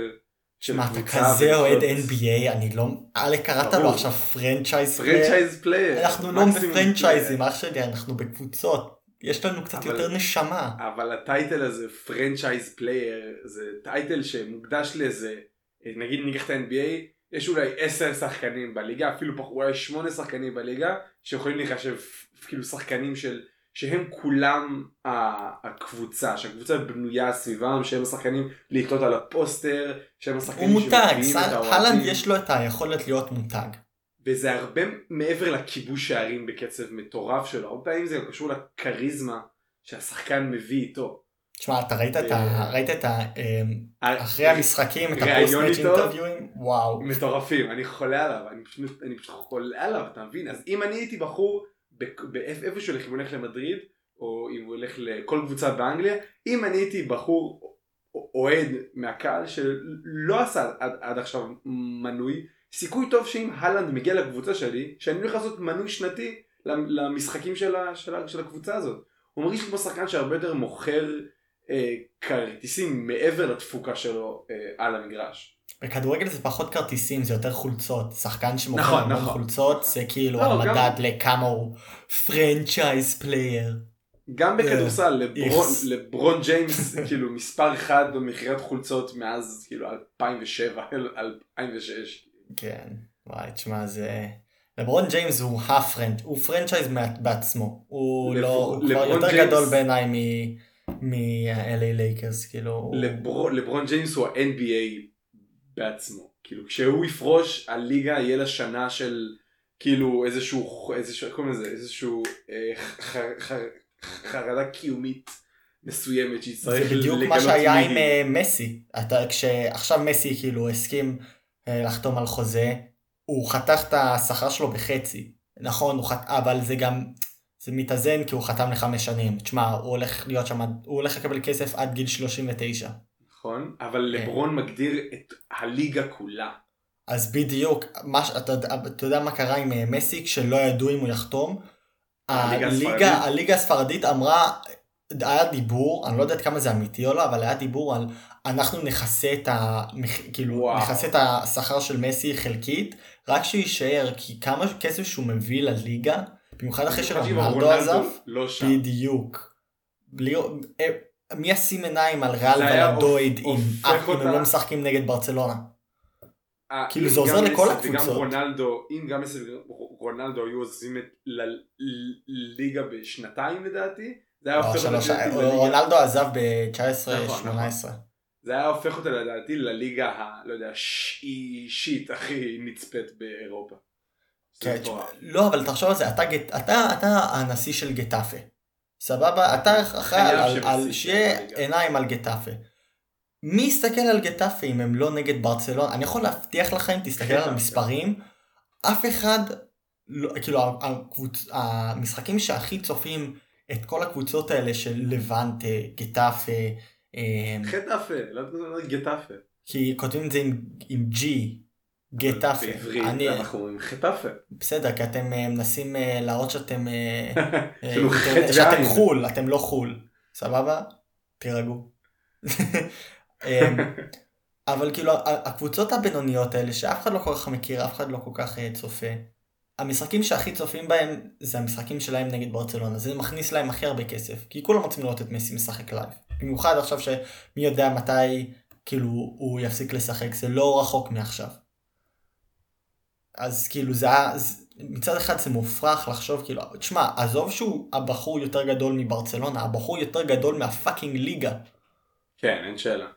של מה, אתה כזה אוהד NBA, אני לא... אלק קראת לו. עכשיו franchise franchise player. אנחנו לא ב franchise-ים, player. אח שלי, אנחנו בקבוצות. יש לנו קצת אבל- יותר נשמה. אבל ה title הזה franchise player זה title שמוקדש לאיזה נגיד ניקח את ה-NBA יש אולי 10 שחקנים בליגה אפילו פח- אולי 8 שחקנים בליגה שיכולים להיחשב כאילו שחקנים של שהם כולם הקבוצה שהקבוצה בנויה סביבם שהם השחקנים לתלות על הפוסטר שהם הוא השחקנים מותג, שמביאים את הלנד האוהדים יש לו את היכולת להיות מותג. וזה הרבה מעבר לכיבוש שערים בקצב מטורף שלו הרבה פעמים זה קשור לכריזמה שהשחקן מביא איתו. תשמע, אתה ראית את ה... אה, ראית את ה... אמ, אחרי המשחקים, את ה post-match איתו? interview-ים? וואו. מטורפים אני חולה עליו אני פשוט אני פשוט חולה עליו אתה מבין אז אם אני הייתי בחור באיפשהו אם הוא הולך למדריד או אם הוא הולך לכל קבוצה באנגליה אם אני הייתי בחור אוהד מהקהל שלא עשה עד, עד עכשיו מנוי סיכוי טוב שאם הלנד מגיע לקבוצה שלי שאני הולך לעשות מנוי שנתי למשחקים של, ה, של, ה, של הקבוצה הזאת הוא מרגיש כמו שחקן שהרבה יותר מוכר אה, כרטיסים מעבר לתפוקה שלו אה, על המגרש. בכדורגל זה פחות כרטיסים, זה יותר חולצות. שחקן שמוכר נכון, נכון. חולצות, זה כאילו לא, גם- המדד לכמה הוא franchise player. גם בכדורסל לברון. לברון ג'יימס [LAUGHS] כאילו מספר אחד במכירת חולצות מאז כאילו 2007 2006. כן, וואי, תשמע, זה... לברון ג'יימס הוא ה franch, הוא franchise בעצמו. הוא לא, הוא כבר יותר ג'יימס- גדול בעיניי מ-LA Lakers, כאילו. לברון, ג'יימס הוא ה-NBA בעצמו כאילו כשהוא יפרוש הליגה יהיה לה שנה של כאילו איזשהו איזשהו איך קוראים לזה איזשהו אה, ח- ח- חרדה קיומית מסוימת שהיא זה צריך בדיוק מה לגלות שהיה עם. אה, מסי. אתה, כשעכשיו מסי כאילו הסכים לחתום על חוזה, הוא חתך את השכר שלו בחצי. נכון, הוא חת... אבל זה גם, זה מתאזן כי הוא חתם לחמש שנים. תשמע, הוא הולך להיות שם, הוא הולך לקבל כסף עד גיל 39. נכון אבל כן. לברון מגדיר את הליגה כולה. אז בדיוק, מה, אתה, אתה יודע מה קרה עם אה, מסי כשלא ידעו אם הוא יחתום? הליגה הספרדית? הליגה, הליגה הספרדית אמרה, היה דיבור, אני לא יודע עד כמה זה אמיתי או לא, אבל היה דיבור על אנחנו נכסה את, ה, כאילו. נכסה את השכר של מסי חלקית, רק שיישאר, כי כמה כסף שהוא מביא לליגה, במיוחד אחרי שרונלדו רונלדו עזב, לא שם. בדיוק. בלי, אה, מי ישים עיניים על ריאל ולדויד אם הם אותה- לא משחקים נגד ברצלונה? אה, כאילו, זה עוזר לכל מסי וגם הקבוצות. רונלדו, אם גם מסי ורונלדו היו עוזבים את לליגה בשנתיים לדעתי, זה היה הופך אותה רונלדו עזב נכון, ב-19-18. זה היה הופך אותה לדעתי לליגה ה... לא יודע, שישית הכי נצפית באירופה. כן, לא, אבל תחשוב על זה, אתה, הנשיא של גטאפה. סבבה? אתה אחראי על, יהיה שיהיה. עיניים על גטאפה. מי יסתכל על גטאפה אם הם לא נגד ברצלונה? אני יכול להבטיח לך אם תסתכל כן, על המספרים, אף אחד לא, כאילו הקבוצ... המשחקים שהכי צופים את כל הקבוצות האלה של לבנטה, גטאפה. אה, חטאפה, לא יודע גטאפה. כי כותבים את זה עם, עם G, גטאפה. בעברית אני- אנחנו אומרים חטאפה. בסדר, כי אתם אה, מנסים אה, להראות שאתם, אה, [LAUGHS] שאתם. חו"ל, אתם לא חו"ל. סבבה? תירגעו. [LAUGHS] אמ, אבל כאילו הקבוצות הבינוניות האלה שאף אחד לא כל כך מכיר, אף אחד לא כל כך צופה. המשחקים שהכי צופים בהם זה המשחקים שלהם נגד ברצלונה, זה מכניס להם הכי הרבה כסף, כי כולם רוצים לראות את מסי משחק live. במיוחד עכשיו שמי יודע מתי כאילו הוא יפסיק לשחק, זה לא רחוק מעכשיו. אז כאילו זה היה, מצד אחד זה מופרך לחשוב כאילו, תשמע, עזוב שהוא הבחור יותר גדול מברצלונה, הבחור יותר גדול מהפאקינג ליגה. כן אין שאלה.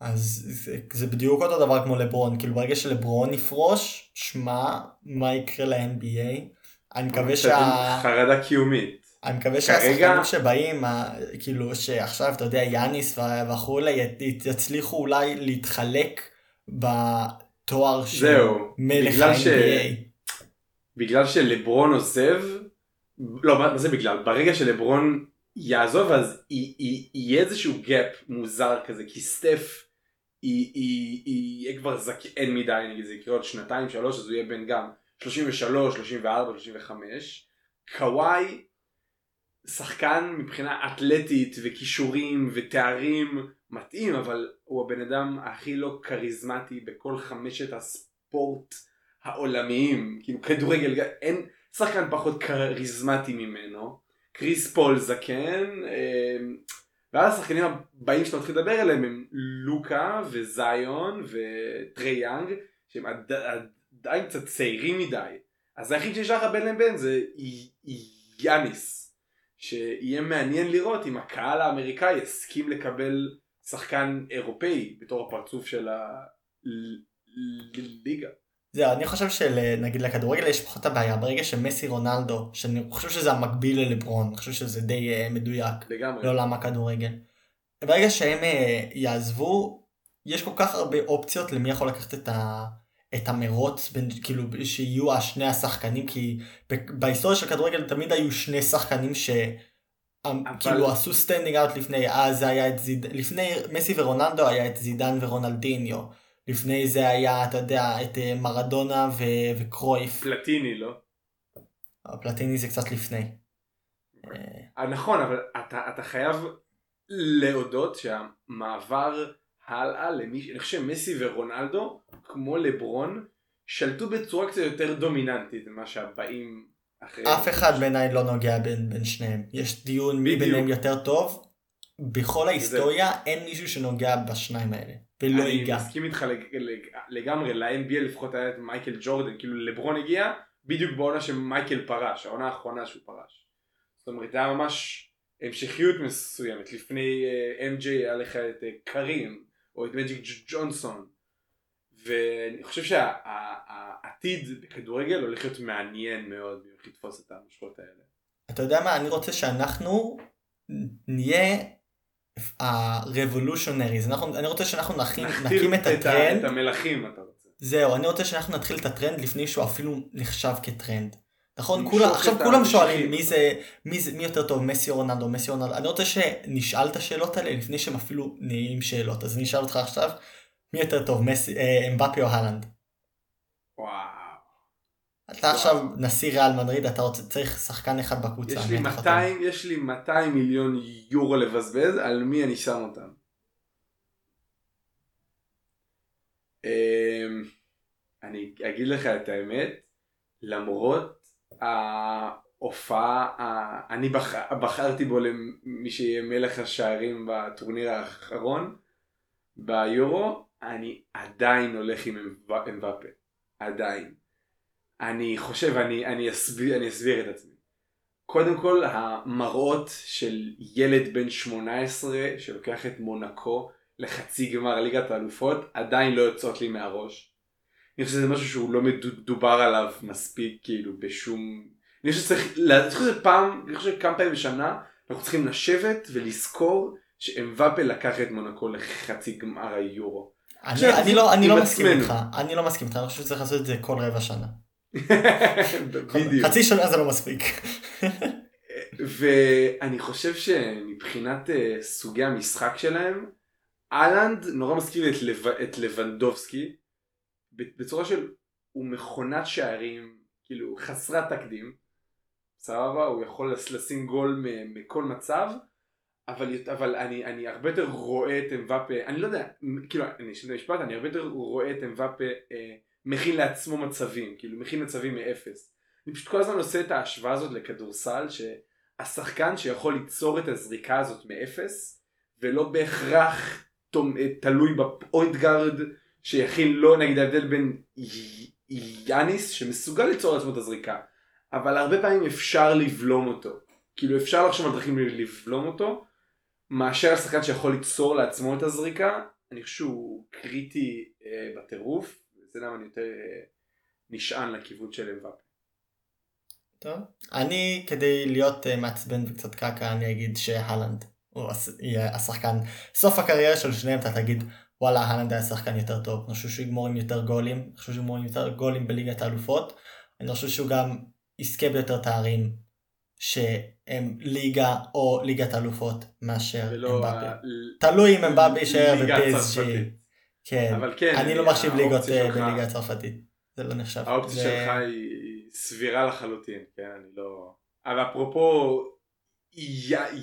אז זה, זה בדיוק אותו דבר כמו לברון, כאילו ברגע שלברון יפרוש, שמע, מה יקרה ל-NBA? אני מקווה שה... חרדה קיומית. אני מקווה שהשחקנים שבאים, כאילו שעכשיו, אתה יודע, יאניס וכולי, יצליחו אולי להתחלק בתואר של זהו, מלך בגלל ש- ה-NBA. בגלל שלברון עוזב, לא מה זה בגלל, ברגע שלברון יעזוב אז יהיה איזשהו gap מוזר כזה, כי סטף היא- היא היא יהיה כבר זקן מדי, נגיד זה יקרה עוד שנתיים שלוש אז הוא יהיה בן גם 33, 34, 35, קוואי שחקן מבחינה אתלטית וכישורים ותארים מתאים אבל הוא הבן אדם הכי לא כריזמטי בכל חמשת הספורט העולמיים. כאילו כדורגל אין שחקן פחות כריזמטי ממנו. קריס פול זקן אה, ואז השחקנים הבאים שאתה מתחיל לדבר עליהם הם לוקה וזיון וטרי יאנג שהם עד- עדיין קצת צעירים מדי אז היחיד שנשאר לך בין לבין זה יאניס שיהיה מעניין לראות אם הקהל האמריקאי יסכים לקבל שחקן אירופאי בתור הפרצוף של הליגה. זהו, אני חושב שנגיד לכדורגל יש פחות הבעיה, ברגע שמסי רונלדו, שאני חושב שזה המקביל ללברון, אני חושב שזה די אה, מדויק לגמרי. לעולם הכדורגל. ברגע שהם אה, יעזבו, יש כל כך הרבה אופציות למי יכול לקחת את, ה, את המרוץ, בין, כאילו שיהיו השני השחקנים, כי בהיסטוריה של כדורגל תמיד היו שני שחקנים ש... אבל- כאילו עשו standing out לפני, אז זה היה את זיד... לפני מסי ורונלדו היה את זידן ורונלדיניו. לפני זה היה, אתה יודע, את אה, מרדונה ו... וקרויף. פלטיני לא? הפלטיני זה קצת לפני. אה, אה, נכון אבל אתה, אתה חייב להודות שהמעבר הלאה למי, אני חושב שמסי ורונלדו כמו לברון שלטו בצורה קצת יותר דומיננטית ממה שהבאים אחרי אף אחד בעיניי לא נוגע בין, בין שניהם. יש דיון מי. ביניהם יותר טוב. בכל ההיסטוריה אין מישהו שנוגע בשניים האלה. ולא אני ייגע. מסכים איתך לג, לג, לגמרי ל-NBA לפחות היה את מייקל ג'ורדן כאילו לברון הגיע בדיוק בעונה שמייקל פרש העונה האחרונה שהוא פרש. זאת אומרת היה ממש המשכיות מסוימת לפני uh, MJ היה לך את uh, קרים או את מג'יק ג'ונסון ואני חושב שהעתיד בכדורגל הולך להיות מעניין מאוד איך לתפוס את המושכות האלה. אתה יודע מה? אני רוצה שאנחנו נהיה ה-revolutionaries. אני רוצה שאנחנו נכין, נקים את הטרנד. את המלכים אתה רוצה. זהו, אני רוצה שאנחנו נתחיל את הטרנד לפני שהוא אפילו נחשב כטרנד. נכון? את עכשיו כולם. שואלים מי זה, מי זה, מי יותר טוב, מסי או רונלדו, מסי או רונלדו. אני רוצה שנשאל את השאלות האלה לפני שהם אפילו נהיים שאלות. אז אני אשאל אותך עכשיו, מי יותר טוב, מסי, אה, אמבפי או הלנד? וואו. אתה. עכשיו נשיא ריאל מדריד, אתה רוצה, צריך שחקן אחד בקבוצה. יש מי לי אתה חותם? 200, יש לי 200 מיליון יורו לבזבז, על מי אני שם אותם? אמ, אני אגיד לך את האמת, למרות ההופעה, אני בח- בחרתי בו למי שיהיה מלך השערים בטורניר האחרון ביורו, אני עדיין הולך עם אמב- אמבפה, עדיין. אני חושב, אני, אני, אסביר, אני אסביר את עצמי. קודם כל המראות של ילד בן 18 שלוקח את מונקו לחצי גמר ליגת האלופות עדיין לא יוצאות לי מהראש. אני חושב שזה משהו שהוא לא מדובר עליו מספיק כאילו בשום... אני חושב שצריך, אני חושב שזה פעם, אני חושב שכמה פעמים בשנה אנחנו צריכים לשבת ולזכור שאמבפה לקח את מונקו לחצי גמר היורו. אני, עכשיו, אני לא, אני לא מסכים. איתך, אני לא מסכים איתך, אני חושב שצריך לעשות את זה כל רבע שנה. [LAUGHS] בדיוק. חצי שנה זה לא מספיק. ואני חושב שמבחינת אה, סוגי המשחק שלהם, אהלנד נורא מזכיר לי את, לב... את לבנדובסקי, בצורה של הוא מכונת שערים, כאילו חסרת תקדים, סבבה, הוא יכול לשים גול מכל מצב, אבל, אבל אני, אני הרבה יותר רואה את אמבפה, אני לא יודע, כאילו, אני אשנה משפט, אני הרבה יותר רואה את אמבפה אה, מכין לעצמו מצבים, כאילו מכין מצבים מאפס. אני פשוט כל הזמן עושה את ההשוואה הזאת לכדורסל, שהשחקן שיכול ליצור את הזריקה הזאת מאפס, ולא בהכרח תלוי ב point guard שיכין לו, נגיד ההבדל בין יאניס שמסוגל ליצור לעצמו את הזריקה, אבל הרבה פעמים אפשר לבלום אותו. כאילו אפשר לחשוב על דרכים לבלום אותו, מאשר השחקן שיכול ליצור לעצמו את הזריקה, אני חושב שהוא קריטי אה, בטירוף, זה למה אני יותר אה, נשען לכיוון של אמבפה. טוב, אני כדי להיות uh, מעצבן וקצת קקה אני אגיד שהלנד הוא יהיה השחקן, סוף הקריירה של שניהם אתה תגיד וואלה הלנד היה שחקן יותר טוב, אני חושב שהוא יגמור עם יותר גולים, אני חושב שהוא יגמור עם יותר גולים בליגת האלופות, אני חושב שהוא גם יזכה ביותר תארים שהם ליגה או ליגת אלופות מאשר אמבפה. תלוי אם אמבפה יישאר ב-PSG. כן. אבל כן, אני לא מחשיב ליגות אה, בליגה הצרפתית. זה לא נחשב. האופציה זה... שלך היא סבירה לחלוטין, כן, אני לא... אבל אפרופו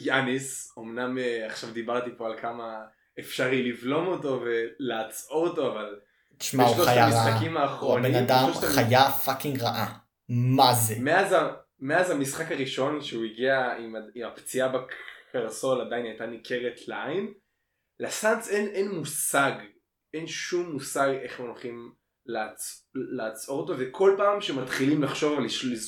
יאניס, אמנם אה, עכשיו דיברתי פה על כמה אפשרי לבלום אותו ולעצור אותו, אבל... תשמע, הוא חיה רעה. הוא הבן אדם חיה fucking רעה. מה זה? מאז מאז המשחק הראשון שהוא הגיע עם, עם הפציעה בקרסול עדיין הייתה ניכרת לעין, לסאנס אין, אין מושג, אין שום מושג איך הם הולכים לעצ... לעצור אותו וכל פעם שמתחילים לחשוב על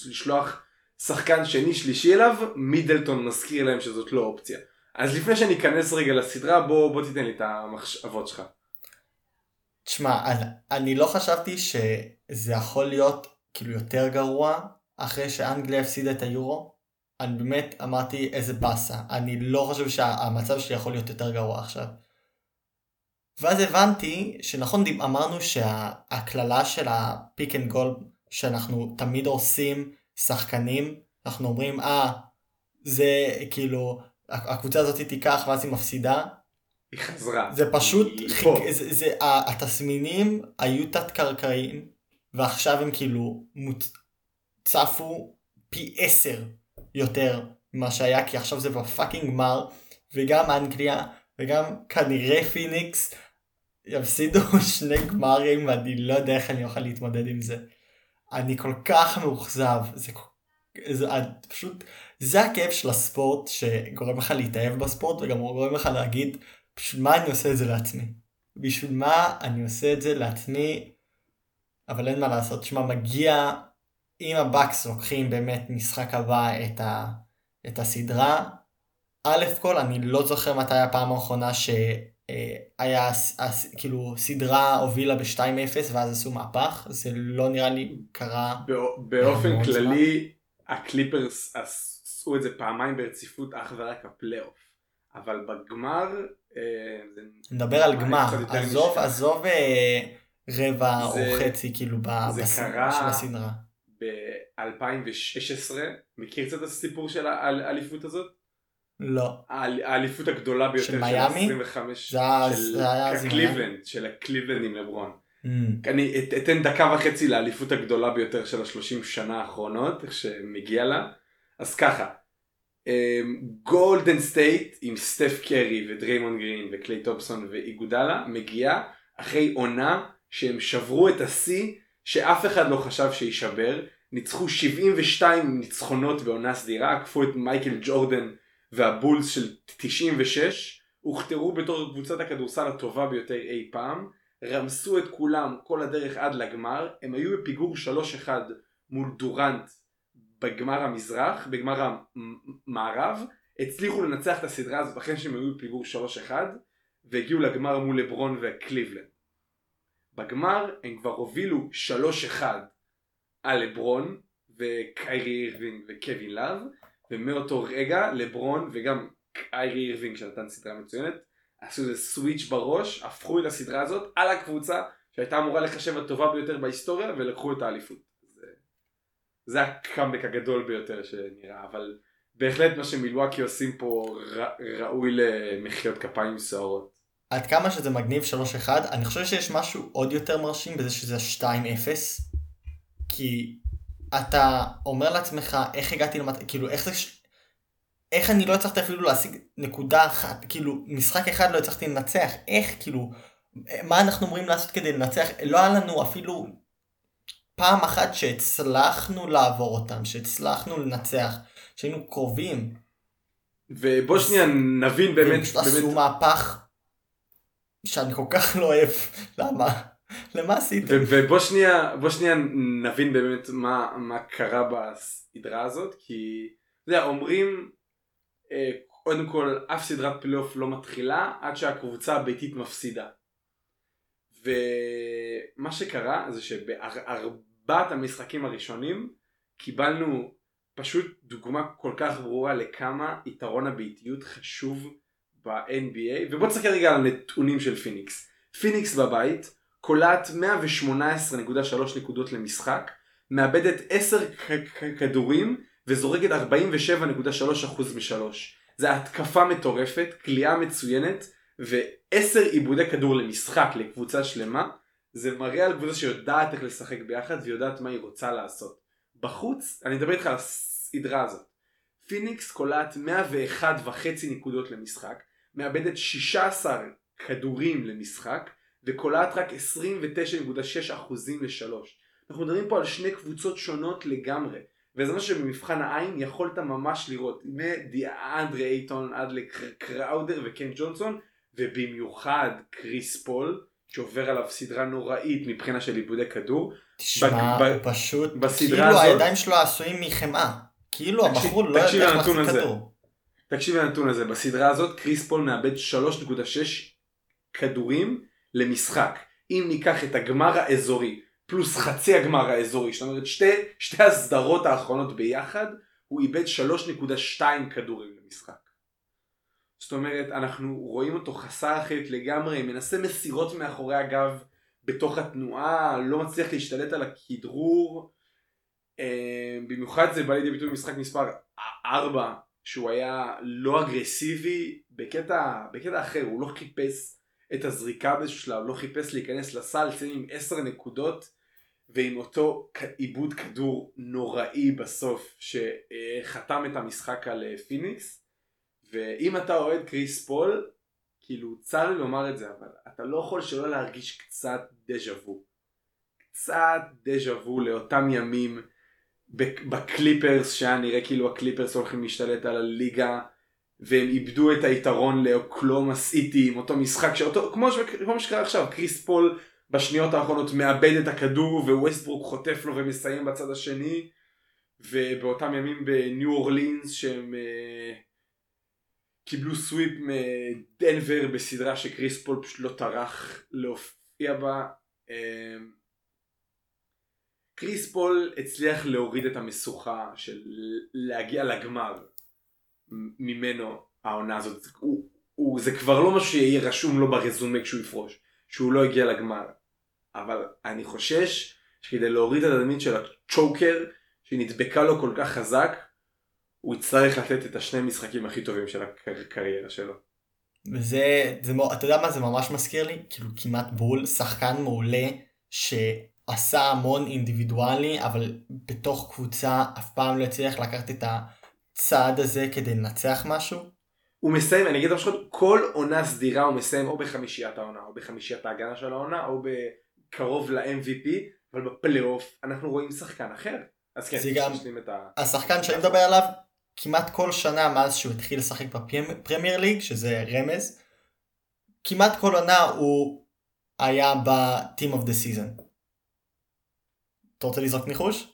לשלוח שחקן שני שלישי אליו מידלטון מזכיר להם שזאת לא אופציה. אז לפני שאני אכנס רגע לסדרה בוא, בוא תיתן לי את המחשבות שלך. תשמע, אני, אני לא חשבתי שזה יכול להיות כאילו יותר גרוע אחרי שאנגליה הפסידה את היורו, אני באמת אמרתי איזה באסה, אני לא חושב שהמצב שלי יכול להיות יותר גרוע עכשיו. ואז הבנתי שנכון אמרנו שהקללה של ה pick and goal שאנחנו תמיד עושים שחקנים, אנחנו אומרים אה זה כאילו הקבוצה הזאת תיקח ואז היא מפסידה. היא חזרה. זה פשוט, היא חיק, זה, זה, התסמינים היו תת קרקעיים ועכשיו הם כאילו מוצ... צפו פי עשר יותר ממה שהיה כי עכשיו זה בפאקינג גמר וגם אנגליה וגם כנראה פיניקס יפסידו [LAUGHS] שני גמרים ואני לא יודע איך אני אוכל להתמודד עם זה. אני כל כך מאוכזב זה, זה פשוט זה הכאב של הספורט שגורם לך להתאהב בספורט וגם גורם לך להגיד בשביל מה אני עושה את זה לעצמי. בשביל מה אני עושה את זה לעצמי אבל אין מה לעשות, שמע מגיע אם הבאקס לוקחים באמת משחק הבא את, ה, את הסדרה, א' כל אני לא זוכר מתי הפעם האחרונה שהיה כאילו סדרה הובילה ב-2-0 ואז עשו מהפך, זה לא נראה לי קרה. באופן כללי הקליפרס עשו את זה פעמיים ברציפות אך ורק הפלייאוף, אבל בגמר... אה, נדבר על גמר, עזוב, עזוב אה, רבע או חצי כאילו של הסדרה. ב-2016, מכיר קצת את הסיפור של האליפות הזאת? לא. האליפות הגדולה ביותר של מיאמי? 25, זה היה של קליבלנד, של הקליבלנד עם לברון. Mm. אני אתן דקה וחצי לאליפות הגדולה ביותר של השלושים שנה האחרונות, איך שמגיע לה. אז ככה, גולדן אמ, סטייט עם סטף קרי ודריימון גרין וקליי תומפסון ואיגודלה מגיעה אחרי עונה שהם שברו את השיא שאף אחד לא חשב שיישבר, ניצחו 72 ניצחונות בעונה סדירה, עקפו את מייקל ג'ורדן והבולס של 96, הוכתרו בתור קבוצת הכדורסל הטובה ביותר אי פעם, רמסו את כולם כל הדרך עד לגמר, הם היו בפיגור 3-1 מול דורנט בגמר המזרח, בגמר המערב, הצליחו לנצח את הסדרה הזאת אחרי שהם היו בפיגור 3-1 והגיעו לגמר מול לברון וקליבלנד. בגמר הם כבר הובילו 3-1 על לברון וקיירי אירווינג וקווין לאב ומאותו רגע לברון וגם קיירי אירווינג שנתן סדרה מצוינת עשו איזה switch בראש הפכו את הסדרה הזאת על הקבוצה שהייתה אמורה להיחשב הטובה ביותר בהיסטוריה ולקחו את האליפות. זה הקאמבק הגדול ביותר שנראה, אבל בהחלט מה שמילואקי עושים פה ר- ראוי למחיאות כפיים סוערות. עד כמה שזה מגניב 3-1, אני חושב שיש משהו עוד יותר מרשים בזה שזה 2-0. כי אתה אומר לעצמך, איך הגעתי למת... כאילו, איך זה... ש- איך אני לא הצלחתי אפילו להשיג נקודה אחת, כאילו, משחק אחד לא הצלחתי לנצח, איך, כאילו, מה אנחנו אמורים לעשות כדי לנצח? לא היה לנו אפילו פעם אחת שהצלחנו לעבור אותם, שהצלחנו לנצח, שהיינו קרובים. ובוא שנייה נבין באמת, פשוט עשו באמת מהפך שאני כל כך לא אוהב. למה? למה עשיתם? ובוא שנייה, בוא שנייה נבין באמת מה, מה קרה בסדרה הזאת, כי אתה יודע, אומרים, אה, קודם כל, אף סדרת פלייאוף לא מתחילה עד שהקבוצה הביתית מפסידה. ומה שקרה זה שבארבעת המשחקים הראשונים קיבלנו פשוט דוגמה כל כך ברורה לכמה יתרון הביתיות חשוב ב-NBA, ובוא נסתכל רגע על הנתונים של פיניקס. פיניקס בבית קולט 118.3 נקודות למשחק, מאבדת 10 כ- כ- כדורים וזורקת 47.3% משלוש. זה התקפה מטורפת, קליעה מצוינת ו-10 עיבודי כדור למשחק לקבוצה שלמה. זה מראה על קבוצה שיודעת איך לשחק ביחד ויודעת מה היא רוצה לעשות. בחוץ, אני מדבר איתך על הסדרה הזאת. פיניקס קולט 101.5 נקודות למשחק, מאבדת 16 כדורים למשחק, וקולט רק 29.6 אחוזים לשלוש. אנחנו מדברים פה על שני קבוצות שונות לגמרי, וזה מה שבמבחן העין יכולת ממש לראות, מדיאנדרי אייטון עד לקראודר וקן ג'ונסון, ובמיוחד קריס פול, שעובר עליו סדרה נוראית מבחינה של איבודי כדור. תשמע, ב- הוא פשוט, כאילו הזאת- הידיים שלו עשויים מחמאה. כאילו תקשיב- הבחור לא יודע איך להחזיק. כדור. תקשיב לנתון הזה, בסדרה הזאת קריס פול מאבד 3.6 כדורים למשחק. אם ניקח את הגמר האזורי פלוס חצי הגמר האזורי, זאת אומרת שתי, שתי הסדרות האחרונות ביחד, הוא איבד 3.2 כדורים למשחק. זאת אומרת, אנחנו רואים אותו חסר אחריות לגמרי, מנסה מסירות מאחורי הגב בתוך התנועה, לא מצליח להשתלט על הכדרור. אה, במיוחד זה בא לידי ביטוי במשחק מספר 4, שהוא היה לא אגרסיבי בקטע, בקטע אחר, הוא לא חיפש את הזריקה באיזשהו שלב, לא חיפש להיכנס לסל, צא עם 10 נקודות ועם אותו איבוד כדור נוראי בסוף שחתם את המשחק על אה, פיניקס. ואם אתה אוהד קריס פול כאילו צר לי לומר את זה אבל אתה לא יכול שלא להרגיש קצת דז'ה וו. קצת דז'ה וו לאותם ימים בק- בקליפרס שהיה נראה כאילו הקליפרס הולכים להשתלט על הליגה והם איבדו את היתרון לאוקלומה סיטי עם אותו משחק שאותו כמו, ש... כמו שקרה עכשיו קריס פול בשניות האחרונות מאבד את הכדור וווסטברוק חוטף לו ומסיים בצד השני ובאותם ימים בניו אורלינס שהם אה, קיבלו sweep מדנבר בסדרה שקריס פול פשוט לא טרח להופיע בה אה, קריס פול הצליח להוריד את המשוכה של להגיע לגמר ממנו העונה הזאת. הוא, הוא, זה כבר לא משהו שיהיה רשום לו ברזומה כשהוא יפרוש, שהוא לא הגיע לגמר. אבל אני חושש שכדי להוריד את התדמית של הצ'וקר, שנדבקה לו כל כך חזק, הוא יצטרך לתת את השני משחקים הכי טובים של הקריירה שלו. וזה, זה, אתה יודע מה זה ממש מזכיר לי? כאילו כמעט בול, שחקן מעולה שעשה המון אינדיבידואלי, אבל בתוך קבוצה אף פעם לא הצליח לקחת את הצעד הזה כדי לנצח משהו. הוא מסיים, אני אגיד לך פשוט, כל עונה סדירה הוא מסיים או בחמישיית העונה, או בחמישיית ההגנה של העונה, או קרוב ל-MVP, אבל בפלייאוף אנחנו רואים שחקן אחר. אז כן, זה גם- את ה... השחקן שאני מדבר עליו, כמעט כל שנה מאז שהוא התחיל לשחק בפרמייר ליג, שזה רמז, כמעט כל עונה הוא היה ב-team of the season. אתה רוצה לזרוק ניחוש?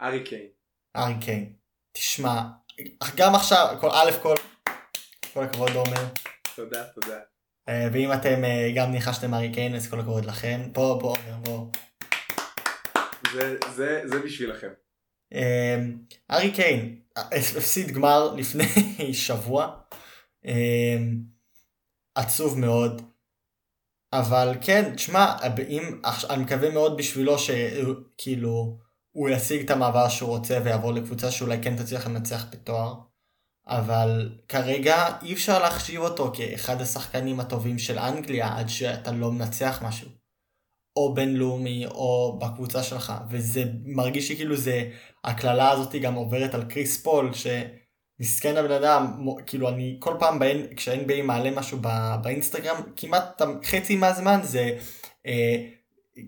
ארי קיין. ארי קיין. תשמע, גם עכשיו, כל, א' כל, כל הכבוד עומר. תודה, תודה. אה, ואם אתם אה, גם ניחשתם ארי קיין, אז כל הכבוד לכם. פה, בוא, עומר, בוא. זה, זה, זה בשבילכם. אה, ארי קיין הפסיד גמר לפני [LAUGHS] שבוע. עצוב מאוד. אבל כן, תשמע, אם, אני מקווה מאוד בשבילו שכאילו הוא ישיג את המעבר שהוא רוצה ויעבור לקבוצה שאולי כן תצליח לנצח בתואר. אבל כרגע אי אפשר להחשיב אותו כאחד השחקנים הטובים של אנגליה עד שאתה לא מנצח משהו. או בינלאומי או בקבוצה שלך וזה מרגיש לי כאילו זה הקללה הזאת גם עוברת על קריס פול שמסכן הבן אדם כאילו אני כל פעם כשהNBA מעלה משהו באינסטגרם כמעט חצי מהזמן זה אה,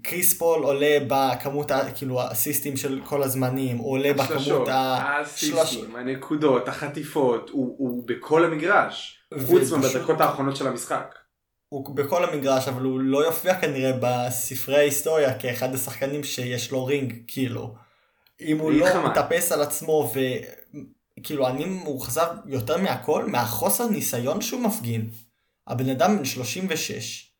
קריס פול עולה בכמות כאילו הסיסטים של כל הזמנים הוא עולה בכמות הסיסטים הנקודות החטיפות הוא, הוא בכל המגרש חוץ מבדקות האחרונות של המשחק. הוא בכל המגרש אבל הוא לא יופיע כנראה בספרי ההיסטוריה כאחד השחקנים שיש לו רינג כאילו. אם הוא לא חמה. מטפס על עצמו וכאילו אני מאוכזב יותר מהכל מהחוסר ניסיון שהוא מפגין. הבן אדם בן 36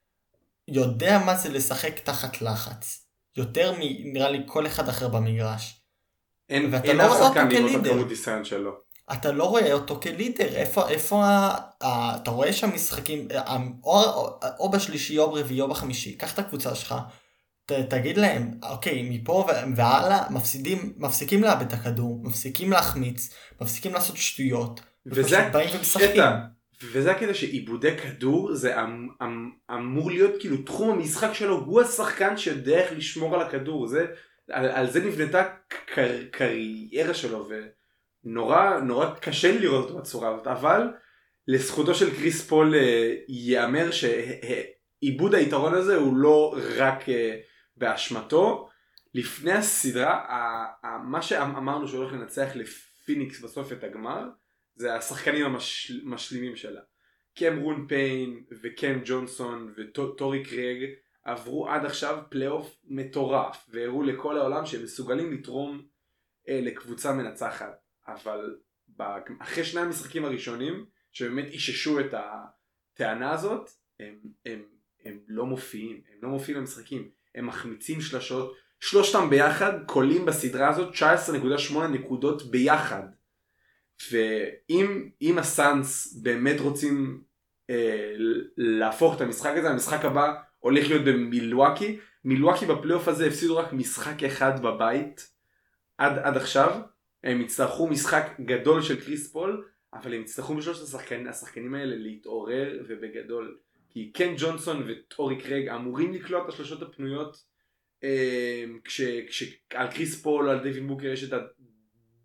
יודע מה זה לשחק תחת לחץ. יותר מנראה לי כל אחד אחר במגרש. אין, ואתה אין לא רואה אותו כלידר. אתה לא רואה אותו כלידר, איפה, איפה, ה, ה, אתה רואה שם משחקים, או, או, או בשלישי או ברביעי או בחמישי, קח את הקבוצה שלך, ת, תגיד להם, אוקיי, מפה והלאה מפסידים, מפסיקים לאבד את הכדור, מפסיקים להחמיץ, מפסיקים לעשות שטויות, וזה הקטע, וזה הקטע שעיבודי כדור זה אמ, אמ, אמור להיות כאילו תחום המשחק שלו, הוא השחקן שיודע איך לשמור על הכדור, זה, על, על זה נבנתה קר, קריירה שלו. ו... נורא קשה לי לראות אותו בצורה הזאת אבל לזכותו של קריס פול אה, ייאמר שעיבוד היתרון הזה הוא לא רק אה, באשמתו. לפני הסדרה מה שאמרנו שהולך לנצח לפיניקס בסוף את הגמר זה השחקנים המשלימים שלה. קמרון פיין וקם ג'ונסון וטורי קרג עברו עד עכשיו פלייאוף מטורף והראו לכל העולם שהם מסוגלים לתרום אה, לקבוצה מנצחת. אבל אחרי שני המשחקים הראשונים שבאמת איששו את הטענה הזאת הם, הם, הם לא מופיעים, הם לא מופיעים במשחקים, הם מחמיצים שלשות, שלושתם ביחד קולים בסדרה הזאת 19.8 נקודות ביחד. ואם הסאנס באמת רוצים אה, להפוך את המשחק הזה, המשחק הבא הולך להיות במילואקי, מילואקי בפלייאוף הזה הפסידו רק משחק אחד בבית עד, עד עכשיו, הם יצטרכו משחק גדול של קריס פול, אבל הם יצטרכו בשלושת השחקנים, השחקנים האלה להתעורר ובגדול. כי קם ג'ונסון וטורי קרג אמורים לקלוע את השלושות הפנויות כשעל קריס פול או על דיווין בוקר יש את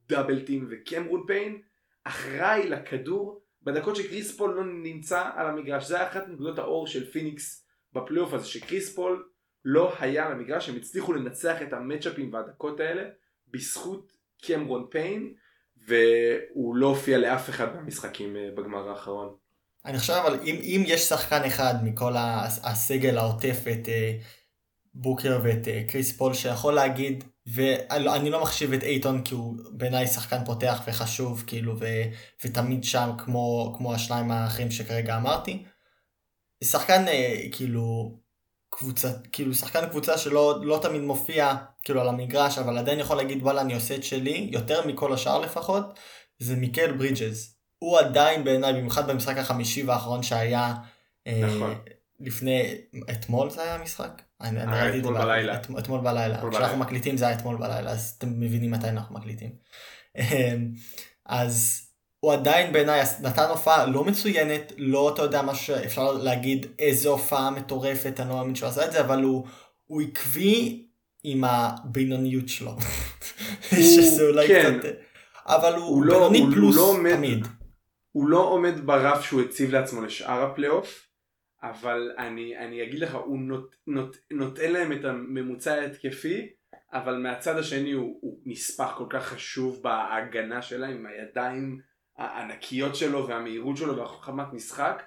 ה double team וקמרון פיין אחראי לכדור בדקות שקריס פול לא נמצא על המגרש. זה היה אחת מנקודות האור של פיניקס בפלייאוף הזה שקריס פול לא היה על המגרש הם הצליחו לנצח את המצ'אפים והדקות האלה בזכות קמרון פיין והוא לא הופיע לאף אחד מהמשחקים אה, בגמר האחרון. אני חושב אבל אם, אם יש שחקן אחד מכל הסגל העוטף את אה, בוקר ואת אה, קריס פול שיכול להגיד ואני לא מחשיב את אייטון כי הוא בעיניי שחקן פותח וחשוב כאילו ו, ותמיד שם כמו, כמו השניים האחרים שכרגע אמרתי. שחקן כאילו קבוצה, כאילו שחקן קבוצה שלא לא תמיד מופיע כאילו על המגרש, אבל עדיין יכול להגיד וואלה אני עושה את שלי, יותר מכל השאר לפחות, זה מיקל ברידג'ז. הוא עדיין בעיניי, במיוחד במשחק החמישי והאחרון שהיה אה, נכון. אה, לפני, אתמול זה היה המשחק? אני, אני ראיתי אתמול בלילה. את, אתמול בלילה. כשאנחנו מקליטים זה היה אתמול בלילה, אז אתם מבינים מתי אנחנו מקליטים. אה, אז הוא עדיין בעיניי נתן הופעה לא מצוינת, לא אתה יודע מה שאפשר להגיד איזה הופעה מטורפת, אני לא מאמין שהוא עשה את זה, אבל הוא, הוא עקבי עם הבינוניות שלו. [LAUGHS] שזה אולי כן. קצת... אבל הוא, הוא לא, בינוני הוא פלוס לא עומד, תמיד. הוא לא עומד ברף שהוא הציב לעצמו לשאר הפלייאוף, אבל אני, אני אגיד לך, הוא נות, נות, נותן להם את הממוצע ההתקפי, אבל מהצד השני הוא, הוא נספח כל כך חשוב בהגנה שלהם, עם הידיים הענקיות שלו והמהירות שלו והחכמת משחק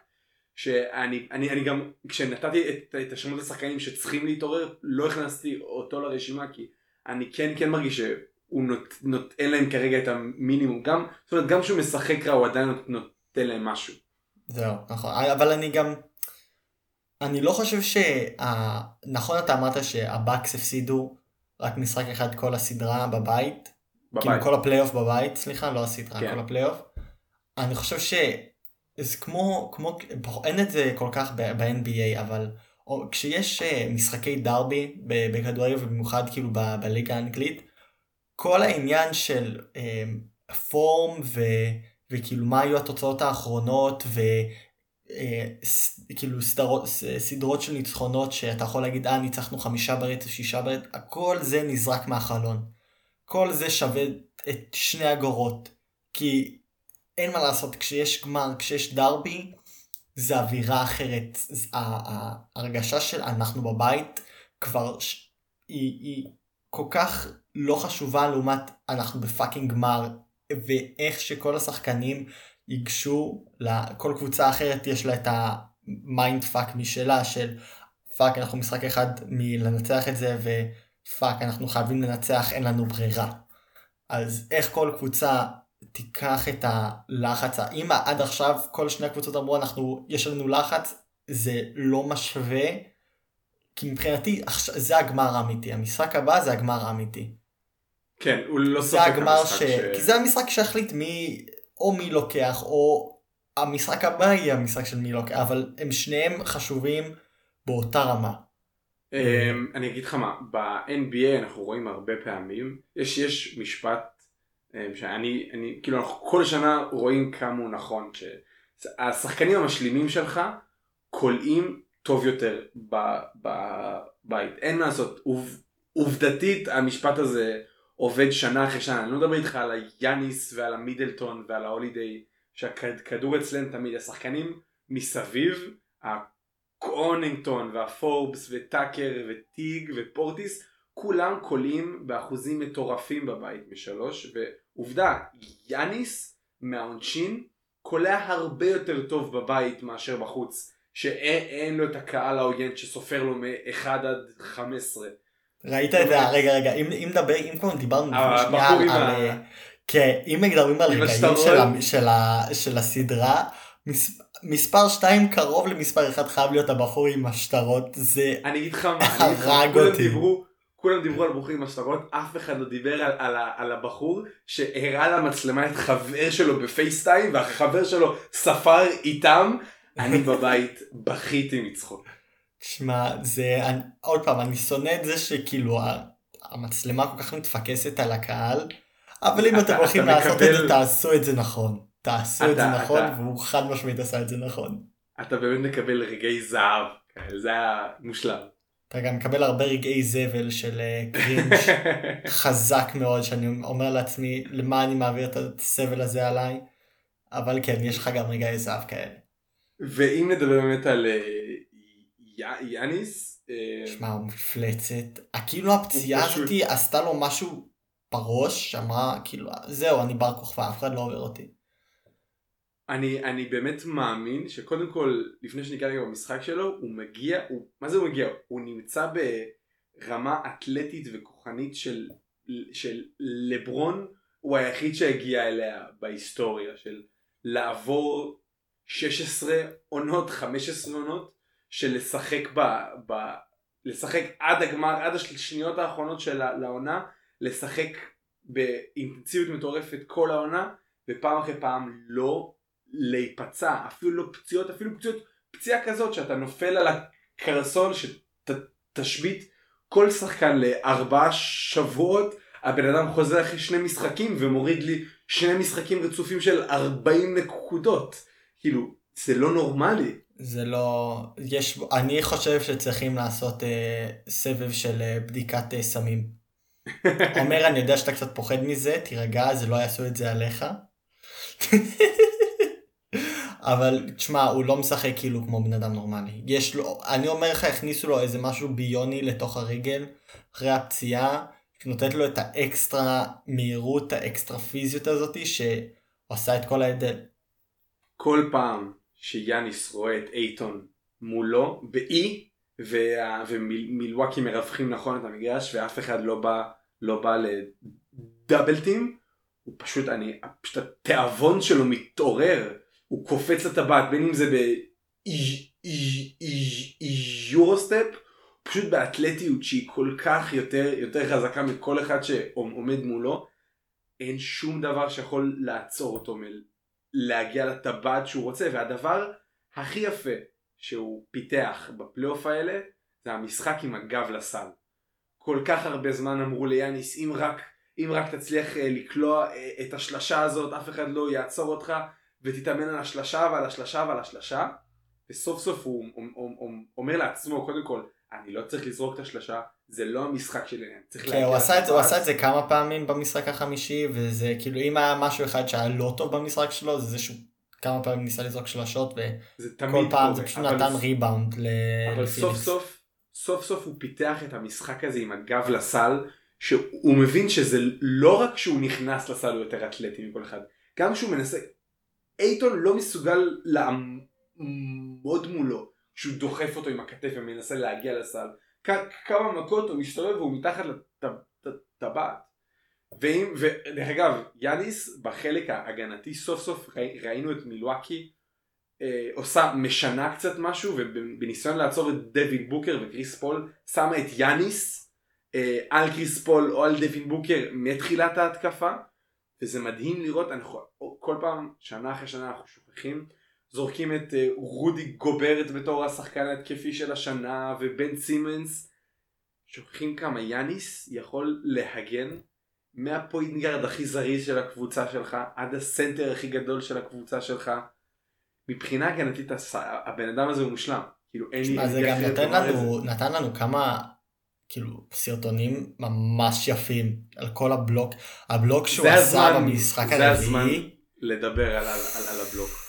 שאני אני, אני גם כשנתתי את, את השמות השחקנים שצריכים להתעורר לא הכנסתי אותו לרשימה כי אני כן כן מרגיש שהוא נות, נותן להם כרגע את המינימום גם זאת אומרת גם כשהוא משחק רע הוא עדיין נותן להם משהו. זהו נכון אבל אני גם אני לא חושב שנכון אתה אמרת שהבאקס הפסידו רק משחק אחד כל הסדרה בבית. בבית. כאילו כל הפלייאוף בבית סליחה לא הסדרה כן. כל הפלייאוף. אני חושב שזה כמו, כמו, אין את זה כל כך ב-NBA, אבל או, כשיש אה, משחקי דרבי בכדורגל ובמיוחד כאילו בליגה האנגלית, כל העניין של אה, פורם ו, וכאילו מה היו התוצאות האחרונות וכאילו אה, סדרות, סדרות של ניצחונות שאתה יכול להגיד אה ניצחנו חמישה ברצף, שישה ברצף, הכל זה נזרק מהחלון. כל זה שווה את שני אגורות. כי אין מה לעשות, כשיש גמר, כשיש דרבי, זה אווירה אחרת. ההרגשה של אנחנו בבית כבר היא, היא כל כך לא חשובה לעומת אנחנו ב fucking גמר, ואיך שכל השחקנים ייגשו לכל קבוצה אחרת יש לה את ה mind fuck משלה של fuck אנחנו משחק אחד מלנצח את זה ו fuck אנחנו חייבים לנצח אין לנו ברירה. אז איך כל קבוצה תיקח את הלחץ, אם עד עכשיו כל שני הקבוצות אמרו אנחנו, יש לנו לחץ, זה לא משווה, כי מבחינתי זה הגמר האמיתי, המשחק הבא זה הגמר האמיתי. כן, הוא לא סופק המשחק ש... ש... כי זה המשחק שיחליט מי, או מי לוקח, או המשחק הבא יהיה המשחק של מי לוקח, אבל הם שניהם חשובים באותה רמה. אמ, אני אגיד לך מה, ב-NBA אנחנו רואים הרבה פעמים, יש, יש משפט אמ, שאני, אני, כאילו אנחנו כל שנה רואים כמה הוא נכון, שהשחקנים המשלימים שלך קולעים טוב יותר בבית, אין מה לעשות, עוב, עובדתית המשפט הזה עובד שנה אחרי שנה, אני לא מדבר איתך על היאניס ועל המידלטון ועל ההולידיי, שהכדור אצלם תמיד, השחקנים מסביב, הקונינגטון והפורבס וטאקר וטיג ופורטיס, כולם קולעים באחוזים מטורפים בבית משלוש, ועובדה, יאניס מהעונשין קולע הרבה יותר טוב בבית מאשר בחוץ, שאין לו את הקהל העוין שסופר לו מ-1 עד 15. ראית את זה, רגע רגע, אם, נדבר, אם כבר דיברנו שנייה על, על, כן, אם מדברים על רגעים של, הסדרה, מס, מספר 2 קרוב למספר 1 חייב להיות הבחור עם השטרות, זה אני אגיד לך מה, הרג אותי. כולם דיברו על בחורים עם השטרות, אף אחד לא דיבר על, על, על הבחור שהראה למצלמה את חבר שלו בפייסטיים והחבר שלו ספר איתם, אני בבית בכיתי מצחוק. שמע, זה, אני, עוד פעם, אני שונא את זה שכאילו המצלמה כל כך מתפקסת על הקהל, אבל אם אתם הולכים לעשות מקבל... את זה, תעשו את זה נכון. תעשו אתה, את זה נכון, אתה... והוא חד משמעית עשה את זה נכון. אתה באמת מקבל רגעי זהב, זה היה מושלם. אתה גם מקבל הרבה רגעי זבל של אה, קרינג' [LAUGHS] חזק מאוד, שאני אומר לעצמי, למה אני מעביר את הסבל הזה עליי, אבל כן, יש לך גם רגעי זהב כאלה. ואם נדבר באמת על אה, יאניס, אה, שמע, הוא מפלצת, כאילו הפציעה הזאתי עשתה לו משהו בראש, שאמרה, כאילו, זהו, אני בר כוכבא, אף אחד לא עובר אותי. אני, אני באמת מאמין שקודם כל לפני שניגע רגע במשחק שלו הוא מגיע, הוא, מה זה הוא מגיע? הוא נמצא ברמה אתלטית וכוחנית של, של לברון הוא היחיד שהגיע אליה בהיסטוריה של לעבור 16 עונות 15 עונות של לשחק ב, ב... לשחק עד הגמר עד השניות האחרונות של העונה לשחק באינטנסיביות מטורפת כל העונה ופעם אחרי פעם לא להיפצע, אפילו לא פציעות, אפילו פציעות, פציעה כזאת שאתה נופל על הקרסול שתשבית כל שחקן לארבעה שבועות, הבן אדם חוזר אחרי שני משחקים ומוריד לי שני משחקים רצופים של 40 נקודות. כאילו, זה לא נורמלי. זה לא, יש, אני חושב שצריכים לעשות אה, סבב של אה, בדיקת אה, סמים. [LAUGHS] אומר, אני יודע שאתה קצת פוחד מזה, תירגע, זה לא יעשו את זה עליך. [LAUGHS] אבל תשמע הוא לא משחק כאילו כמו בן אדם נורמלי יש לו אני אומר לך הכניסו לו איזה משהו ביוני לתוך הרגל אחרי הפציעה נותנת לו את האקסטרה מהירות האקסטרה פיזיות הזאתי שעושה את כל ההבדל. כל פעם שיאניס רואה את אייטון מולו באי וה... ומילווקי מרווחים נכון את המגרש ואף אחד לא בא לא בא לדאבל טים. הוא פשוט אני פשוט התיאבון שלו מתעורר. הוא קופץ לטבעת בין אם זה ביורוסטפ פשוט באתלטיות שהיא כל כך יותר יותר חזקה מכל אחד שעומד מולו. אין שום דבר שיכול לעצור אותו מלהגיע לטבעת שהוא רוצה והדבר הכי יפה שהוא פיתח בפלייאוף האלה זה המשחק עם הגב לסל. כל כך הרבה זמן אמרו ליאניס אם רק אם רק תצליח אה, לקלוע אה, את השלשה הזאת אף אחד לא יעצור אותך ותתאמן על השלשה ועל השלשה ועל השלשה וסוף סוף הוא אומר לעצמו קודם כל אני לא צריך לזרוק את השלשה זה לא המשחק שלי. צריך כן, הוא עשה, את, הוא עשה את זה כמה פעמים במשחק החמישי וזה כאילו אם היה משהו אחד שהיה לא טוב במשחק שלו זה זה שהוא כמה פעמים ניסה לזרוק שלשות וכל פעם זה פשוט נתן ריבאונד. אבל סוף סוף סוף סוף הוא פיתח את המשחק הזה עם הגב לסל שהוא מבין שזה לא רק שהוא נכנס לסל הוא יותר אתלטי מכל אחד גם כשהוא מנסה אייטון לא מסוגל לעמוד מולו כשהוא דוחף אותו עם הכתף ומנסה להגיע לסל. כמה מכות הוא מסתובב והוא מתחת לטבעת ואם ודרך אגב יאניס בחלק ההגנתי סוף סוף ראינו את מילואקי אה, עושה משנה קצת משהו ובניסיון לעצור את דווין בוקר וקריס פול שמה את יאניס אה, על קריס פול או על דווין בוקר מתחילת ההתקפה. וזה מדהים לראות אנחנו כל פעם שנה אחרי שנה אנחנו שוכחים זורקים את אה, רודי גוברט בתור השחקן ההתקפי של השנה ובן סימונס שוכחים כמה יאניס יכול להגן מהפוינגרד הכי זריז של הקבוצה שלך עד הסנטר הכי גדול של הקבוצה שלך מבחינה הגנתית הבן אדם הזה הוא מושלם. כאילו אין לי... זה גם נתן לנו, נתן לנו כמה כאילו סרטונים ממש יפים על כל הבלוק הבלוק שהוא עשה הזמן, במשחק הרביעי. זה הזמן לדבר על, על, על, על הבלוק.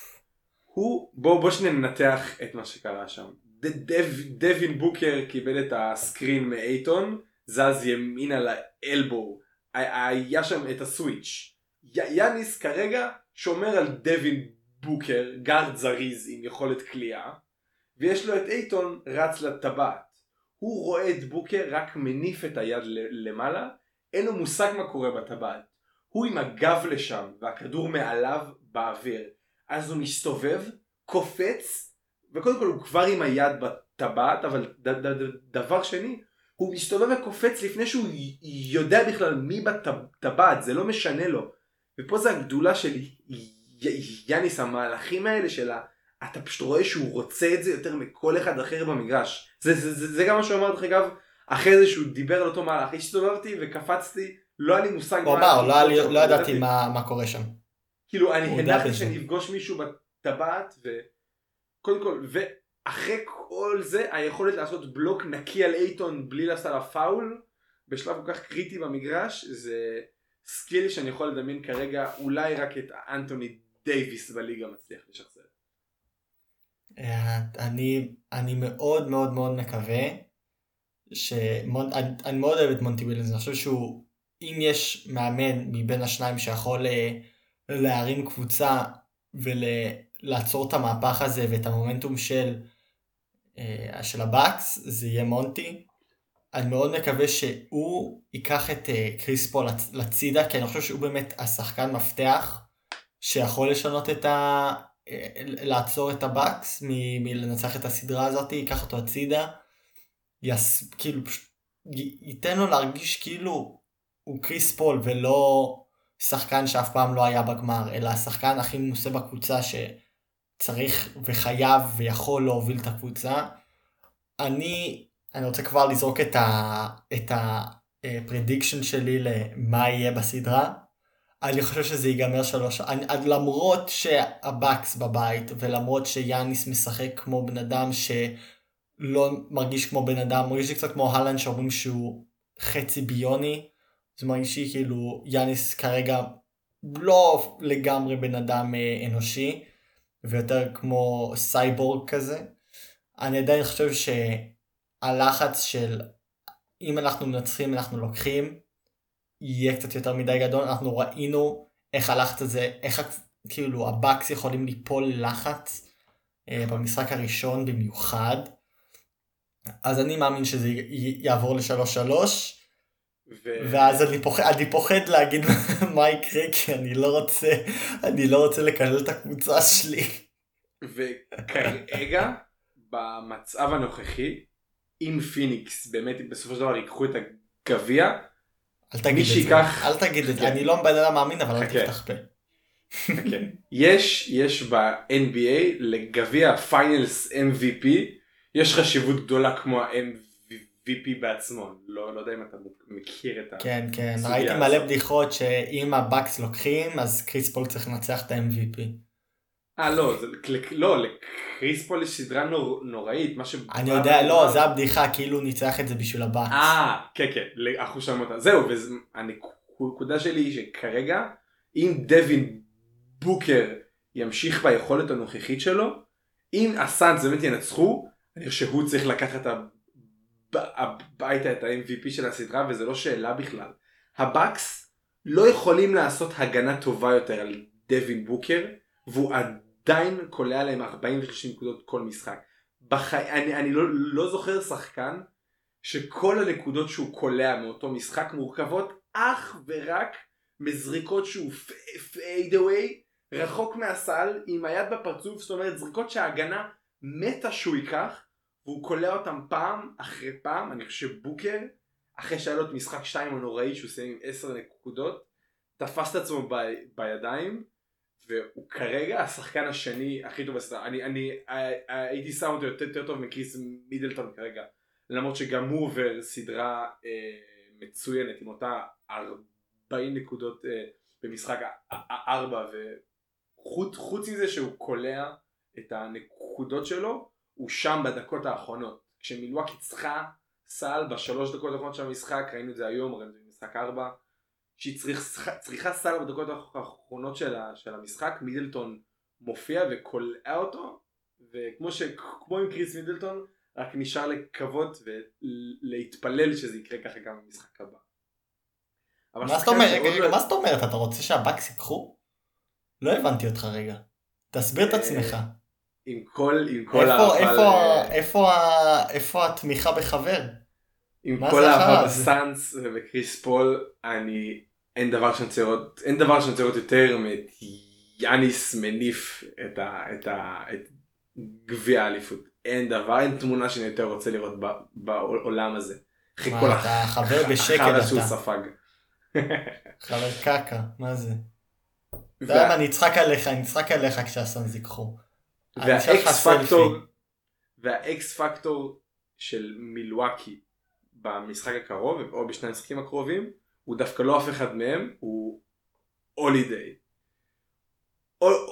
הוא בוא בוא שניה ננתח את מה שקרה שם. דב, דווין בוקר קיבל את הסקרין מאייטון זז ימינה לאלבו היה שם את הסוויץ'. יאניס כרגע שומר על דווין בוקר, גארד זריז עם יכולת כליאה, ויש לו את אייטון רץ לטבעת. הוא רואה את בוקר רק מניף את היד למעלה, אין לו מושג מה קורה בטבעת. הוא עם הגב לשם, והכדור מעליו באוויר. אז הוא מסתובב, קופץ, וקודם כל הוא כבר עם היד בטבעת, אבל ד- ד- ד- דבר שני, הוא מסתובב וקופץ לפני שהוא יודע בכלל מי בטבעת, זה לא משנה לו. ופה זה הגדולה של יאניס המהלכים האלה שלה אתה פשוט רואה שהוא רוצה את זה יותר מכל אחד אחר במגרש. זה, זה, זה, זה גם מה שהוא אמר דרך אגב אחרי זה שהוא דיבר על אותו מהלך. הסתובבתי וקפצתי לא היה לי מושג הוא אמר לא, לא ידעתי. מה, מה קורה שם כאילו אני הנחתי שאני אפגוש מישהו בטבעת וקודם כל ואחרי כל זה היכולת לעשות בלוק נקי על אייטון בלי לעשות עליו פאול בשלב כל כך קריטי במגרש זה skill שאני יכול לדמיין כרגע אולי רק את אנטוני דייוויס בליגה מצליח לשחזר. אה, אני, אני מאוד מאוד מאוד מקווה שמונ... אני, אני מאוד אוהב את מונטי וויליאמס, אני חושב שהוא, אם יש מאמן מבין השניים שיכול אה, להרים קבוצה ולעצור את המהפך הזה ואת המומנטום של, אה, של הבאקס, זה יהיה מונטי. אני מאוד מקווה שהוא ייקח את קריס פול הצידה, כי אני חושב שהוא באמת השחקן מפתח שיכול לשנות את ה... לעצור את הבאקס מ... מלנצח את הסדרה הזאת, ייקח אותו הצידה, יס... כאילו פשוט ייתן לו להרגיש כאילו הוא קריס פול ולא שחקן שאף פעם לא היה בגמר, אלא השחקן הכי מנוסה בקבוצה שצריך וחייב ויכול להוביל את הקבוצה. אני, אני רוצה כבר לזרוק את ה... את ה prediction שלי למה יהיה בסדרה. אני חושב שזה ייגמר שלוש, אני, למרות שהבאקס בבית ולמרות שיאניס משחק כמו בן אדם שלא מרגיש כמו בן אדם, מרגיש לי קצת כמו הלנד שאומרים שהוא חצי ביוני, זה מרגיש לי כאילו יאניס כרגע לא לגמרי בן אדם אה, אנושי, ויותר כמו סייבורג כזה. אני עדיין חושב שהלחץ של אם אנחנו מנצחים אנחנו לוקחים, יהיה קצת יותר מדי גדול, אנחנו ראינו איך הלחץ הזה, איך כאילו הבאקס יכולים ליפול ללחץ אה, במשחק הראשון במיוחד. אז אני מאמין שזה יעבור לשלוש שלוש. ו... ואז אני פוחד, אני פוחד להגיד [LAUGHS] מה יקרה כי אני לא רוצה, אני לא רוצה לקלל את הקבוצה שלי. וכרגע במצב הנוכחי אם פיניקס באמת בסופו של דבר ייקחו את הגביע אל תגיד את זה, אל תגיד את זה, אני לא בן אדם מאמין אבל אל תפתח פה. יש יש ב-NBA לגביע Finals MVP יש חשיבות גדולה כמו ה-MVP בעצמו, לא, לא יודע אם אתה מכיר את ה... כן, כן, ראיתי. מלא בדיחות שאם הבאקס לוקחים, אז קריס פול צריך לנצח את ה-MVP. אה לא, זה, לא, לקריס פול יש סדרה נור, נוראית, מה ש... אני יודע, לא, זה הבדיחה, כאילו ניצח את זה בשביל הבאקס. אה, כן, כן, אנחנו שמענו אותה. זהו, והנקודה שלי היא שכרגע, אם דווין בוקר ימשיך ביכולת הנוכחית שלו, אם הסאנס באמת ינצחו, אני חושב שהוא צריך לקחת הב- הביתה את ה-MVP של הסדרה, וזה לא שאלה בכלל. הבאקס לא יכולים לעשות הגנה טובה יותר על דווין בוקר, והוא עדיין קולע עליהם 40 נקודות כל משחק. בחי... אני, אני לא, לא זוכר שחקן שכל הנקודות שהוא קולע מאותו משחק מורכבות אך ורק מזריקות שהוא פייד אווי רחוק מהסל עם היד בפרצוף זאת אומרת זריקות שההגנה מתה שהוא ייקח והוא קולע אותם פעם אחרי פעם אני חושב בוקר אחרי שהיה לו את משחק 2 הנוראי שהוא סיים עם 10 נקודות תפס את עצמו ב... בידיים והוא כרגע השחקן השני הכי טוב בסדרה. אני, אני הי- הייתי שם אותו יותר, יותר טוב מקריס מידלטון כרגע. למרות שגם הוא עובר סדרה אה, מצוינת עם אותה 40 נקודות אה, במשחק 4 וחוץ חוץ מזה שהוא קולע את הנקודות שלו הוא שם בדקות האחרונות כשמילואקי צריכה סל בשלוש דקות האחרונות של המשחק ראינו את זה היום ראינו את זה במשחק 4 שהיא צריך, צריכה סל בדקות האחרונות של, של המשחק מידלטון מופיע וקולע אותו וכמו ש, כמו עם קריס מידלטון רק נשאר לקוות ולהתפלל שזה יקרה ככה גם במשחק הבא. מה זאת אומרת? רגע, לא- מה זאת אומרת? אתה רוצה שהבאקס ייקחו? לא הבנתי אותך רגע. תסביר את אה, עצמך. עם כל עם כל איפה- איפה ל- איפה ה- איפה התמיכה בחבר? עם כל האהבה הזה? בסאנס ובקריס פול אני אין דבר שאני רוצה לראות אין דבר שאני רוצה לראות יותר מאת יאניס מניף את ה- את ה- את גביע האליפות אין דבר אין תמונה שאני יותר רוצה לראות ב- בעולם הזה. אחרי כל אתה חבר בשקט החרא שהוא אתה. ספג. חבר קקה, מה זה? אתה יודע מה, אני אצחק עליך, אני אצחק עליך כשהסאנס ייקחו. והאקס פקטור. והאקס פקטור של מילואקי במשחק הקרוב או בשני המשחקים הקרובים הוא דווקא לא אף אחד מהם הוא הולידיי.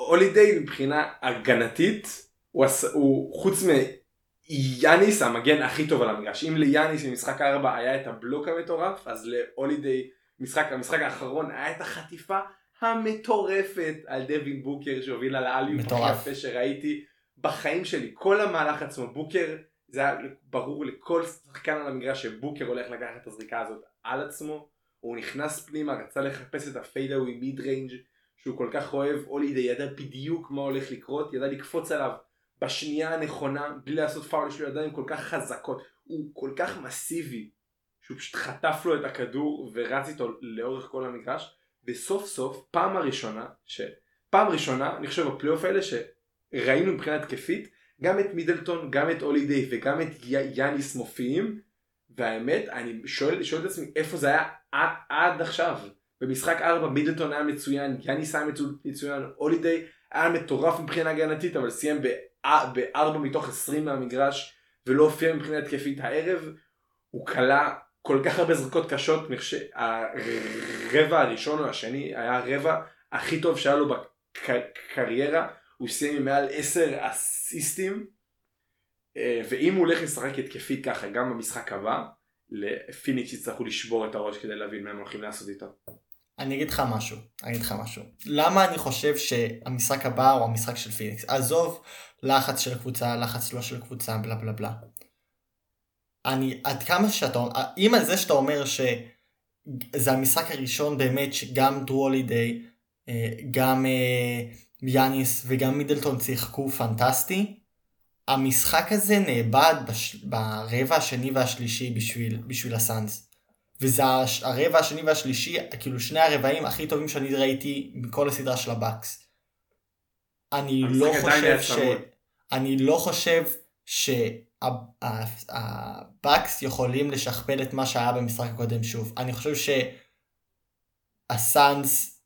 הולידיי מבחינה הגנתית הוא, עש- הוא חוץ מיאניס המגן הכי טוב על המגרש אם ליאניס במשחק 4 היה את הבלוק המטורף אז להולידיי משחק המשחק האחרון היה את החטיפה המטורפת על דווין בוקר שהובילה ל alley-oop הכי. יפה שראיתי בחיים שלי. כל המהלך עצמו בוקר זה היה ברור לכל שחקן על המגרש שבוקר הולך לקחת את הזריקה הזאת על עצמו. הוא נכנס פנימה רצה לחפש את ה fadeaway mid range שהוא כל כך אוהב הולידי ידע בדיוק מה הולך לקרות ידע לקפוץ עליו בשנייה הנכונה בלי לעשות פאול יש לו ידיים כל כך חזקות. הוא כל כך מסיבי שהוא פשוט חטף לו את הכדור ורץ איתו לאורך כל המגרש וסוף סוף פעם הראשונה שפעם ראשונה אני חושב בפלייאוף האלה שראינו מבחינה התקפית גם את מידלטון גם את הולידי וגם את יאניס מופיעים והאמת אני שואל, שואל את עצמי איפה זה היה עד, עד עכשיו? במשחק 4 מידלטון היה מצוין יאניס היה מצו- מצוין הולידי היה מטורף מבחינה הגנתית אבל סיים ב-4 מתוך 20 מהמגרש ולא הופיע מבחינה התקפית. הערב הוא כלה כל כך הרבה זריקות קשות אני חושב שהרבע הראשון או השני היה הרבע הכי טוב שהיה לו בקריירה הוא סיים עם מעל 10 אסיסטים אה, ואם הוא הולך לשחק התקפית ככה גם במשחק הבא לפיניקס יצטרכו לשבור את הראש כדי להבין מה הם הולכים לעשות איתו. אני אגיד לך משהו, אני אגיד לך משהו. למה אני חושב שהמשחק הבא הוא המשחק של פיניקס? עזוב לחץ של קבוצה, לחץ לא של קבוצה, בלה בלה בלה. אני, עד כמה שאתה, אם על זה שאתה אומר שזה המשחק הראשון באמת שגם דרו הולידיי, אה, גם אה, יאניס וגם מידלטון שיחקו פנטסטי, המשחק הזה נאבד בש... ברבע השני והשלישי בשביל, בשביל הסאנס. וזה הרבע השני והשלישי, כאילו שני הרבעים הכי טובים שאני ראיתי מכל הסדרה של הבאקס. אני לא חושב ש... אני לא חושב שהבאקס יכולים לשכפל את מה שהיה במשחק הקודם שוב. אני חושב שהסאנס,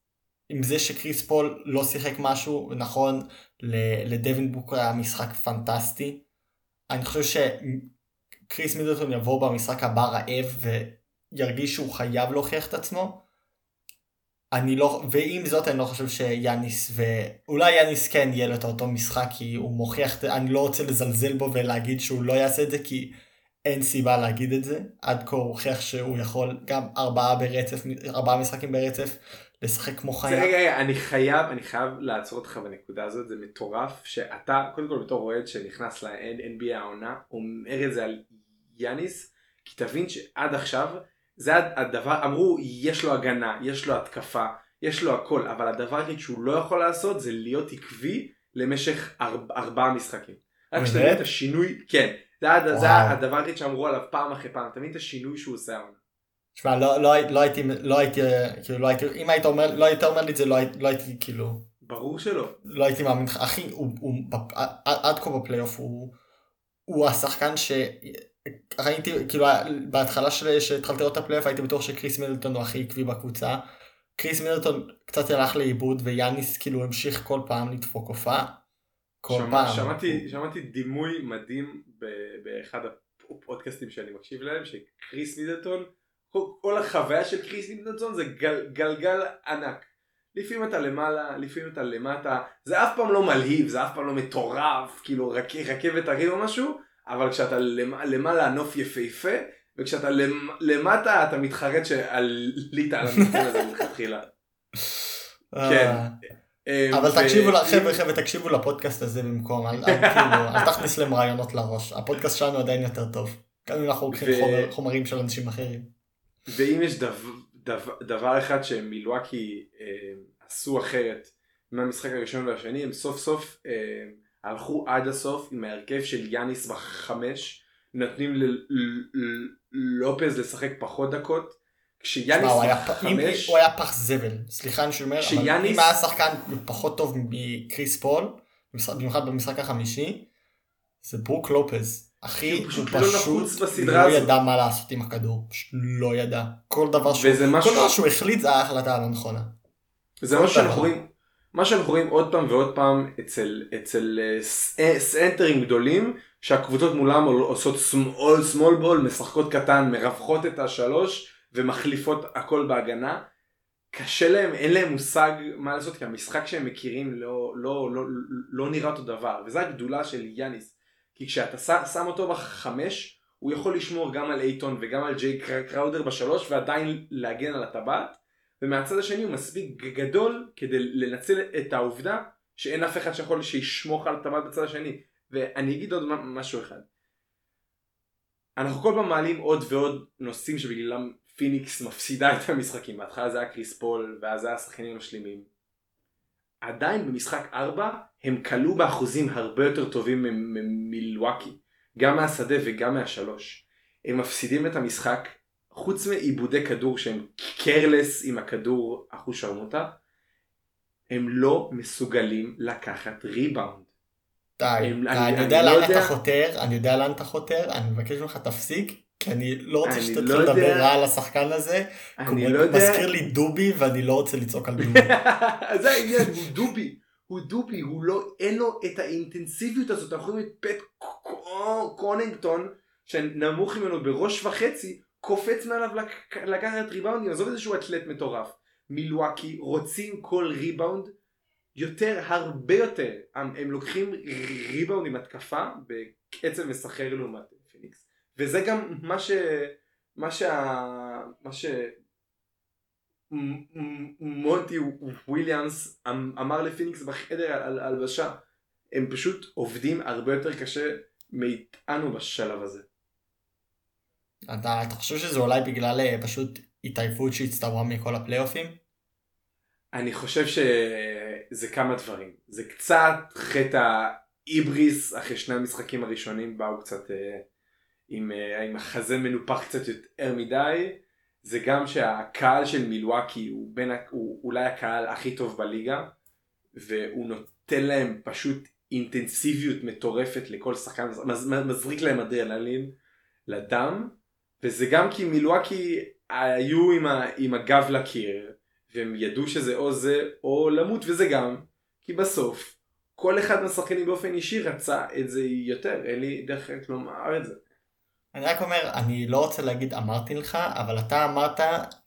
עם זה שקריס פול לא שיחק משהו, נכון, לדווין בוקר היה משחק פנטסטי. אני חושב קריס מידלטון יבוא במשחק הבא רעב וירגיש שהוא חייב להוכיח את עצמו. אני לא, ועם זאת אני לא חושב שיאניס, ואולי יאניס כן יהיה לו את אותו משחק כי הוא מוכיח, אני לא רוצה לזלזל בו ולהגיד שהוא לא יעשה את זה כי אין סיבה להגיד את זה. עד כה הוא הוכיח שהוא יכול גם ארבעה ברצף, ארבעה משחקים ברצף לשחק כמו חיה. רגע, רגע, אני חייב, אני חייב לעצור אותך בנקודה הזאת, זה מטורף שאתה, קודם כל בתור אוהד שנכנס ל-NBA העונה, אומר את זה על יאניס, כי תבין שעד עכשיו, זה הדבר, אמרו יש לו הגנה, יש לו התקפה, יש לו הכל, אבל הדבר היחיד שהוא לא יכול לעשות זה להיות עקבי למשך ארבע, ארבעה משחקים. רק שתבין את השינוי, כן, זה, זה הדבר היחיד שאמרו עליו פעם אחרי פעם, תבין את השינוי שהוא עושה העונה. תשמע, לא, לא, לא הייתי, לא הייתי, כאילו, לא הייתי, אם היית אומר, לא היית אומר לי את זה, לא, לא הייתי, כאילו... ברור שלא. לא הייתי מאמין לך, אחי, הוא, הוא, עד כה בפלייאוף הוא, הוא השחקן ש... ראיתי, כאילו, בהתחלה שהתחלתי לראות את הפלייאוף הייתי בטוח שקריס מידלטון הוא הכי עקבי בקבוצה. קריס מידלטון קצת הלך לאיבוד ויאניס כאילו המשיך כל פעם לדפוק הופעה. כל שמע, פעם. שמעתי, שמעתי דימוי מדהים באחד הפודקאסטים שאני מקשיב להם, שקריס מידלטון כל החוויה של קריס נימדלסון זה גל, גלגל ענק. לפעמים אתה למעלה, לפעמים אתה למטה, זה אף פעם לא מלהיב, זה אף פעם לא מטורף, כאילו רכבת הרים או משהו, אבל כשאתה למעלה הנוף יפהפה, וכשאתה למטה אתה מתחרט שעלית על המקום הזה מלכתחילה. אה. כן. אמ, אבל תקשיבו, חבר'ה חבר'ה תקשיבו לפודקאסט הזה במקום, אל כאילו, תכניס להם רעיונות לראש, הפודקאסט שלנו עדיין יותר טוב, גם אם אנחנו לוקחים חומרים של אנשים אחרים. ואם יש דבר אחד שמילואקי אה, עשו אחרת מהמשחק הראשון והשני, הם סוף סוף אה, הלכו עד הסוף עם ההרכב של יאניס בחמש, נותנים ללופז לשחק פחות דקות. כשיאניס בחמש... הוא היה פח זבל, סליחה אני שומר, אבל אם היה שחקן פחות טוב מקריס פול, במיוחד במשחק החמישי, זה ברוק לופז. אחי, הוא פשוט, הוא פשוט לא, לא ידע מה לעשות עם הכדור, פשוט לא ידע. כל דבר שהוא, כל דבר שהוא החליט זה היה החלטה לא נכונה. זה מה שאנחנו רואים, מה שאנחנו רואים עוד פעם ועוד פעם אצל, אצל אה, סנטרים גדולים, שהקבוצות מולם עושות small, small ball, משחקות קטן, מרווחות את השלוש ומחליפות הכל בהגנה. קשה להם, אין להם מושג מה לעשות, כי המשחק שהם מכירים לא, לא, לא, לא נראה אותו דבר, וזו הגדולה של יאניס. כי כשאתה שם אותו בחמש, הוא יכול לשמור גם על אייטון וגם על ג'יי קראודר בשלוש ועדיין להגן על הטבעת, ומהצד השני הוא מספיק גדול כדי לנצל את העובדה שאין אף אחד שיכול שישמור על הטבעת בצד השני. ואני אגיד עוד משהו אחד. אנחנו כל פעם מעלים עוד ועוד נושאים שבגללם פיניקס מפסידה את המשחקים. בהתחלה זה היה קריס פול ואז זה היה השחקנים המשלימים. עדיין במשחק 4 הם כלו באחוזים הרבה יותר טובים ממילואקי, גם מהשדה וגם מהשלוש. הם מפסידים את המשחק, חוץ מעיבודי כדור שהם קרלס עם הכדור אחוז שרמוטה, הם לא מסוגלים לקחת ריבאונד. די, הם, די אני, אני, יודע לאן לא אתה חותר, אני יודע לאן אתה חותר, אני מבקש ממך תפסיק, כי אני לא רוצה שתתחיל לא לדבר רע על השחקן הזה, אני לא יודע, מזכיר לי דובי ואני לא רוצה לצעוק על דובי. [LAUGHS] זה העניין, הוא דובי. הוא דובי, הוא לא, אין לו את האינטנסיביות הזאת, אנחנו רואים את פט קונינגטון, שנמוך ממנו בראש וחצי, קופץ מעליו לקחת ריבאונדים, עזוב איזה שהוא אתלט מטורף. מילואקי רוצים כל ריבאונד יותר, הרבה יותר. הם, הם לוקחים ריבאונדים התקפה בקצב מסחרר לעומת פיניקס. וזה גם מה ש... מה שה... מה ש... מונטי וויליאמס אמ- אמר לפיניקס בחדר ההלבשה הם פשוט עובדים הרבה יותר קשה מאיתנו בשלב הזה. אתה, אתה חושב שזה אולי בגלל אה, פשוט התעייפות שהצטברה מכל הפלייאופים? אני חושב שזה כמה דברים. זה קצת חטא האיבריס אחרי שני המשחקים הראשונים באו קצת אה, עם, אה, עם החזה מנופח קצת יותר מדי. זה גם שהקהל של מילואקי הוא, בין, הוא אולי הקהל הכי טוב בליגה והוא נותן להם פשוט אינטנסיביות מטורפת לכל שחקן, מזריק להם אדרנלין לדם וזה גם כי מילואקי היו עם, ה, עם הגב לקיר והם ידעו שזה או זה או למות וזה גם כי בסוף כל אחד מהשחקנים באופן אישי רצה את זה יותר אין לי דרך לומר את זה. אני רק אומר, אני לא רוצה להגיד אמרתי לך, אבל אתה אמרת,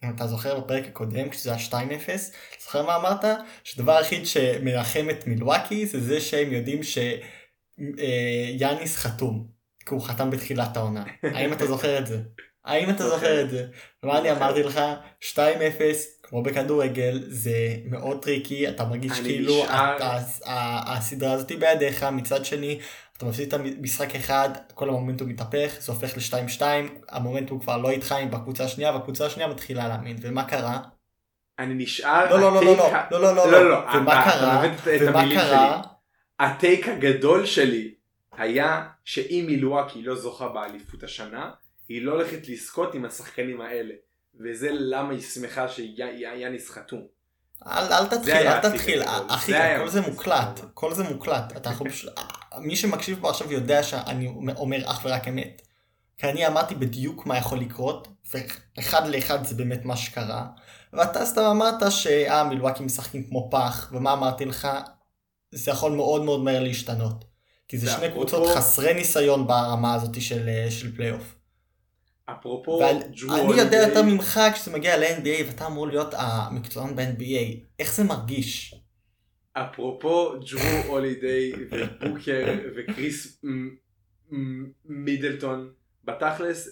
אם אתה זוכר בפרק הקודם, כשזה היה 2-0, זוכר מה אמרת? שהדבר היחיד שמרחם את מילואקי זה זה שהם יודעים שיאניס חתום, כי הוא חתם בתחילת העונה. האם אתה זוכר את זה? האם אתה זוכר את זה? ומה אני אמרתי לך? 2-0, כמו בכדורגל, זה מאוד טריקי, אתה מרגיש כאילו הסדרה הזאת בידיך, מצד שני, אתה מפסיד את המשחק אחד, כל המומנטום מתהפך, זה הופך ל-2-2, המומנטום כבר לא איתך עם הקבוצה השנייה, והקבוצה השנייה מתחילה להאמין, ומה קרה? אני נשאר... לא, לא, לא, לא, לא, לא, לא, לא, לא, ומה קרה? ומה קרה? ה take הגדול שלי היה שאם מילואקי לא זוכה באליפות השנה, היא לא הולכת לזכות עם השחקנים האלה. וזה למה היא שמחה שיאניס חתום. אל, אל תתחיל, אל תתחיל, אחי, כל זה מוקלט, כל זה מוקלט, אתה יכול פשוט, מי שמקשיב פה עכשיו יודע שאני אומר אך ורק אמת. כי אני אמרתי בדיוק מה יכול לקרות, ואחד לאחד זה באמת מה שקרה, ואתה סתם אמרת שאה מילואקים משחקים כמו פח, ומה אמרתי לך? זה יכול מאוד מאוד מהר להשתנות. כי זה שני קבוצות חסרי ניסיון ברמה הזאת של, של פלייאוף. אפרופו ג'רו אני יודע יותר ממך כשזה מגיע ל-NBA ואתה אמור להיות המקצוען ב-NBA, איך זה מרגיש? אפרופו ג'רו הולידיי ובוקר וקריס מידלטון, בתכלס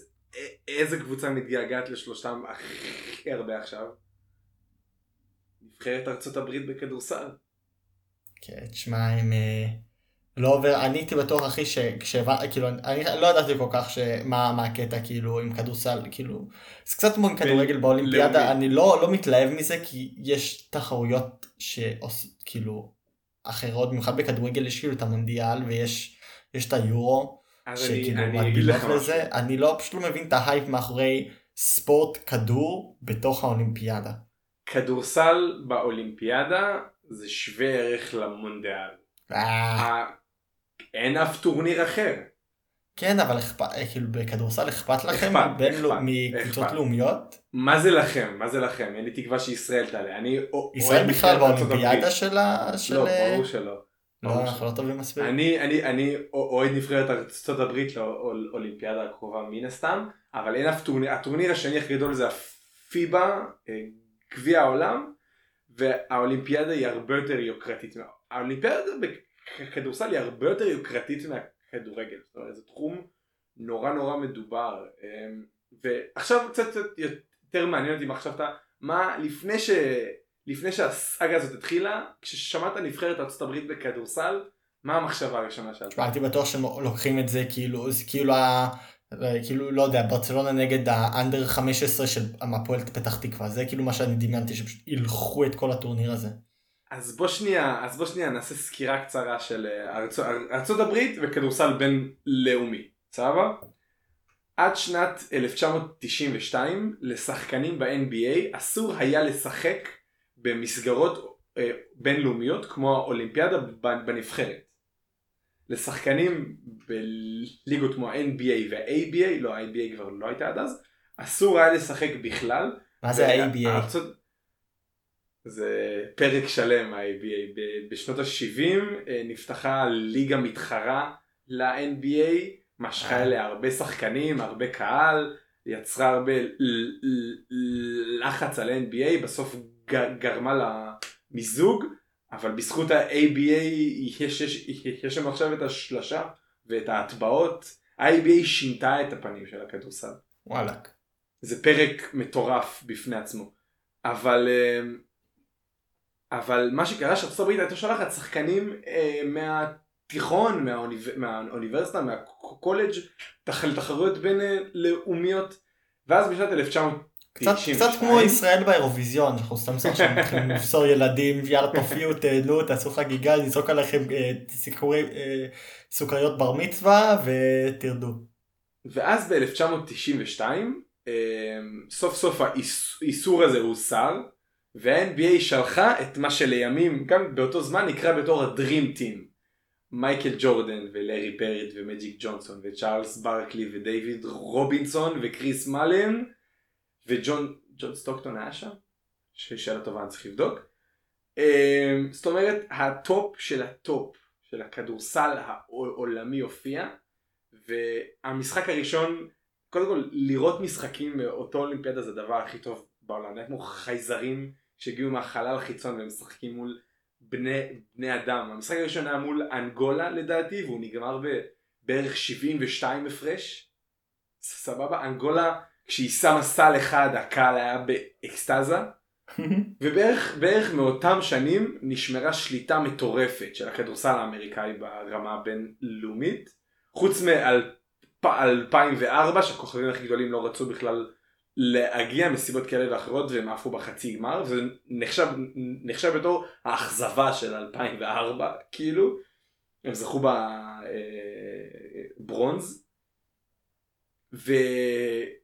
איזה קבוצה מתגעגעת לשלושתם הכי הרבה עכשיו? נבחרת ארצות הברית בכדורסל. כן, תשמע, הם... אה, לא עובר, אני הייתי בטוח אחי שכשהבנתי, כאילו, אני לא ידעתי כל כך שמה מה הקטע כאילו עם כדורסל, כאילו, זה קצת כמו עם כדורגל באולימפיאדה, אני לא, לא מתלהב מזה כי יש תחרויות שעוש, כאילו, אחרות, במיוחד בכדורגל יש כאילו את המונדיאל ויש את היורו, שכאילו מקבילות לזה, אני לא, פשוט לא מבין את ההייפ מאחורי ספורט כדור בתוך האולימפיאדה. כדורסל באולימפיאדה זה שווה ערך למונדיאל. אה. אין אף טורניר אחר. כן אבל אכפת, כאילו בכדורסל אכפת לכם מקבוצות לאומיות? מה זה לכם? מה זה לכם? אין לי תקווה שישראל תעלה. אני ישראל בכלל באולימפיאדה של ה... לא, ברור שלא. לא, אנחנו לא טובים מספיק. אני, אני, אני אוהד נבחרת ארצות הברית לאולימפיאדה הקרובה מן הסתם, אבל אין אף טורניר, הטורניר השני הכי גדול זה הפיבה, אה, גביע העולם, והאולימפיאדה היא הרבה יותר יוקרתית. האולימפיאדה בכדורסל היא הרבה יותר יוקרתית מהכדורגל, זאת אומרת זה תחום נורא נורא מדובר אמ, ועכשיו קצת יותר מעניין אותי מה חשבת, מה לפני ש... לפני שהסאגה הזאת התחילה, כששמעת נבחרת ארצות הברית בכדורסל, מה המחשבה הראשונה שלך? הייתי בטוח שהם לוקחים את זה כאילו, זה כאילו ה... כאילו לא יודע ברצלונה נגד האנדר 15 של הפועל פתח תקווה זה כאילו מה שאני דמיינתי שפשוט ילכו את כל הטורניר הזה. אז בוא שנייה, אז בוא שנייה נעשה סקירה קצרה של אה, ארצות, ארצות הברית וכדורסל בינלאומי, סבבה? עד שנת 1992 לשחקנים ב-NBA אסור היה לשחק במסגרות אה, בינלאומיות כמו האולימפיאדה בנבחרת. לשחקנים בליגות כמו ה-NBA וה-ABA, לא ה-ABA כבר לא הייתה עד אז, אסור היה לשחק בכלל. מה זה ה-ABA? זה פרק שלם ה-ABA. בשנות ה-70 אה, נפתחה ליגה מתחרה ל-NBA, משכה אה. אליה הרבה שחקנים, הרבה קהל, יצרה הרבה לחץ על NBA, בסוף גרמה למיזוג, אבל בזכות ה-ABA יש, יש, יש שם עכשיו את השלשה ואת ההטבעות. ה-ABA שינתה את הפנים של הכדורסל. וואלאק. זה פרק מטורף בפני עצמו. אבל אה, אבל מה שקרה שארצות הברית הייתה שולחת שחקנים אה, מהתיכון, מהאוניב... מהאוניברסיטה, מהקולג' תחרויות בין אה, לאומיות ואז בשנת 1992 קצת, קצת כמו ישראל באירוויזיון, אנחנו סתם מתחילים לפזר [LAUGHS] ילדים, יאללה תופיעו, תהנו, תעשו חגיגה, לזרוק עליכם אה, סיכורי, אה, סוכריות בר מצווה ותרדו. ואז ב-1992 אה, סוף סוף האיסור הזה הוסר. וה-NBA שלחה את מה שלימים, גם באותו זמן נקרא בתור ה dream team. מייקל ג'ורדן ולארי ברד ומג'יק ג'ונסון וצ'ארלס ברקלי ודייוויד רובינסון וקריס מאלין וג'ון ג'ון סטוקטון היה שם? שאלה טובה אני צריך לבדוק. אמ, זאת אומרת הטופ של הטופ של הכדורסל העולמי הופיע והמשחק הראשון קודם כל לראות משחקים מאותו אולימפיאדה זה הדבר הכי טוב בעולם, כמו חייזרים שהגיעו מהחלל החיצון והם משחקים מול בני, בני אדם. המשחק הראשון היה מול אנגולה לדעתי והוא נגמר בערך 72 הפרש. סבבה? אנגולה כשהיא שמה סל אחד הקהל היה באקסטזה. [LAUGHS] ובערך בערך מאותם שנים נשמרה שליטה מטורפת של הכדורסל האמריקאי ברמה הבינלאומית. חוץ מ-2004 שהכוכבים הכי גדולים לא רצו בכלל להגיע מסיבות כאלה ואחרות והם עפו בחצי גמר וזה נחשב, נחשב בתור האכזבה של 2004 כאילו. הם זכו ב bronze ו,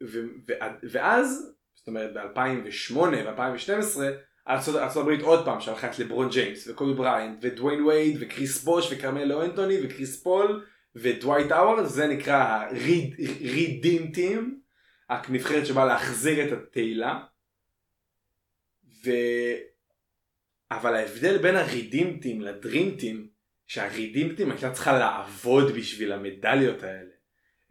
ו, ו, ואז זאת אומרת ב-2008 ו-2012 ארצות הברית עוד פעם שלחה את לברון ג'יימס וקובי בריאנט ודוויין וייד וקריס בוש וקרמלו אנטוני וקריס פול ודווייט האוורד זה נקרא ה-redeem team הנבחרת שבאה להחזיר את התהילה. ו... אבל ההבדל בין הרידים טים לדרים טים, שהרידים טים הייתה צריכה לעבוד בשביל המדליות האלה.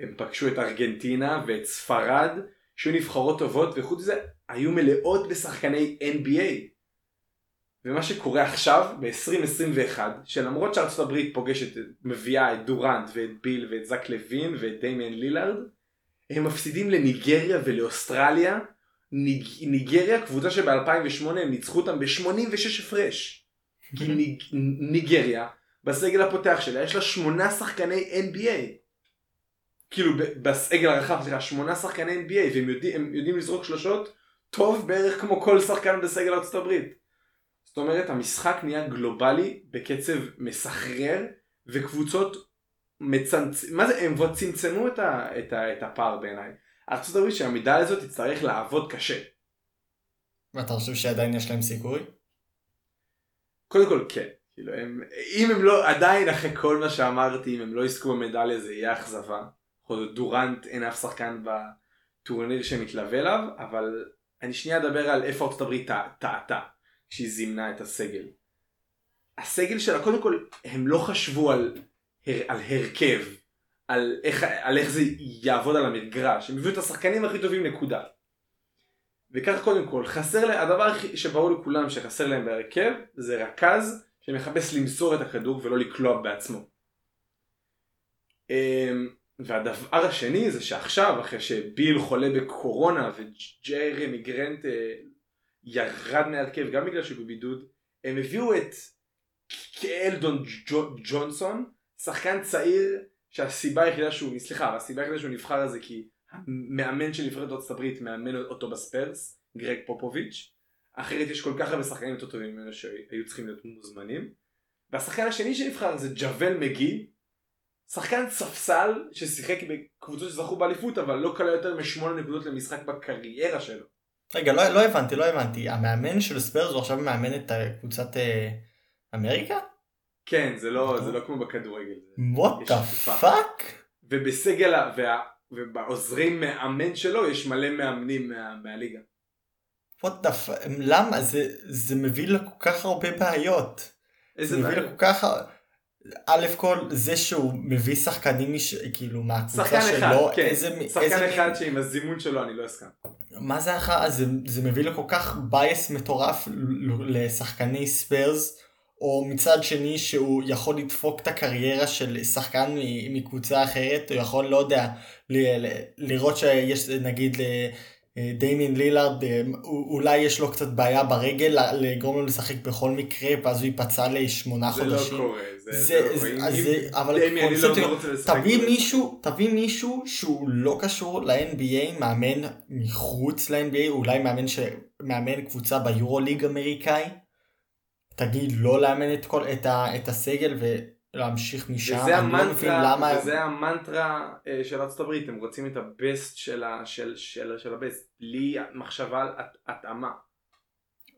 הם פגשו את ארגנטינה ואת ספרד, שהיו נבחרות טובות, וחוץ מזה היו מלאות בשחקני NBA. ומה שקורה עכשיו, ב-2021, שלמרות שארצות הברית פוגשת, מביאה את דורנט ואת ביל ואת זק לוין ואת דיימיאן לילארד, הם מפסידים לניגריה ולאוסטרליה. ניג... ניגריה קבוצה שב-2008 הם ניצחו אותם ב-86 הפרש. כי ניג... ניגריה בסגל הפותח שלה יש לה שמונה שחקני NBA. כאילו בסגל הרחב סליחה שמונה שחקני NBA והם יודעים, יודעים לזרוק שלושות טוב בערך כמו כל שחקן בסגל ארצות הברית. זאת אומרת המשחק נהיה גלובלי בקצב מסחרר וקבוצות מצמצ... מה זה, הם כבר צמצמו את, ה... את, ה... את הפער בעיניי. הברית שהמידה הזאת תצטרך לעבוד קשה. ואתה חושב שעדיין יש להם סיכוי? קודם כל כן. כאילו הם, אם הם לא, עדיין אחרי כל מה שאמרתי, אם הם לא יזכו במדליה זה יהיה אכזבה. דורנט אין אף שחקן בטורניר שמתלווה אליו, אבל אני שנייה אדבר על איפה ארצות הברית טעתה כשהיא זימנה את הסגל. הסגל שלה, קודם כל, הם לא חשבו על על הרכב, על איך, על איך זה יעבוד על המגרש, הם הביאו את השחקנים הכי טובים נקודה. וכך קודם כל, חסר להם, הדבר שברור לכולם שחסר להם בהרכב זה רכז שמחפש למסור את הכדור ולא לקלוע בעצמו. אמ, והדבר השני זה שעכשיו אחרי שביל חולה בקורונה וג'רמי גרנט אה, ירד מהרכב גם בגלל שהוא בבידוד הם הביאו את קלדון ג'ונסון שחקן צעיר שהסיבה היחידה שהוא, סליחה, הסיבה היחידה שהוא נבחר זה כי המאמן של נבחרת ארצות הברית מאמן אותו בספרס, גרג פופוביץ', אחרת יש כל כך הרבה שחקנים יותר טובים ממנו שהיו צריכים להיות מוזמנים. והשחקן השני שנבחר זה ג'וול מגי, שחקן ספסל ששיחק בקבוצות שזכו באליפות אבל לא קלה יותר משמונה נקודות למשחק בקריירה שלו. רגע, לא, לא הבנתי, לא הבנתי. המאמן של ספרס הוא עכשיו מאמן את קבוצת אה, אמריקה? כן, זה לא, זה לא כמו בכדורגל. what the fuck? ובסגל, וה, ובעוזרי מאמן שלו יש מלא מאמנים מה, מהליגה. what the fuck? למה? זה, זה מביא לכל כך הרבה בעיות. איזה בעיות? זה מביא לכל כך... א' כל זה שהוא מביא שחקנים מש... כאילו מהקבוצה שלו, שחקן אחד, כן, איזה, שחקן איזה... אחד שעם הזימון שלו אני לא אסכים. מה זה אחר, זה, זה מביא לכל כך bias מטורף לשחקני ספיירס או מצד שני שהוא יכול לדפוק את הקריירה של שחקן מקבוצה אחרת, הוא יכול, לא יודע, לראות שיש נגיד דיימין לילארד, אה, אולי יש לו קצת בעיה ברגל, לגרום לו לשחק בכל מקרה, ואז הוא ייפצע לשמונה זה לא חודשים. זה לא קורה, זה, זה, זה, זה, זה אבל קונספט, לא תביא מישהו, תביא מישהו שהוא לא קשור ל-NBA, מאמן מחוץ ל-NBA, אולי מאמן, ש... מאמן קבוצה ביורוליג אמריקאי. תגיד לא לאמן את, כל, את, ה, את הסגל ולהמשיך משם, וזה אני המנטרה, לא למה... וזה המנטרה uh, של ארצות הברית, הם רוצים את הבסט של, ה, של, של, של הבסט, בלי מחשבה על התאמה.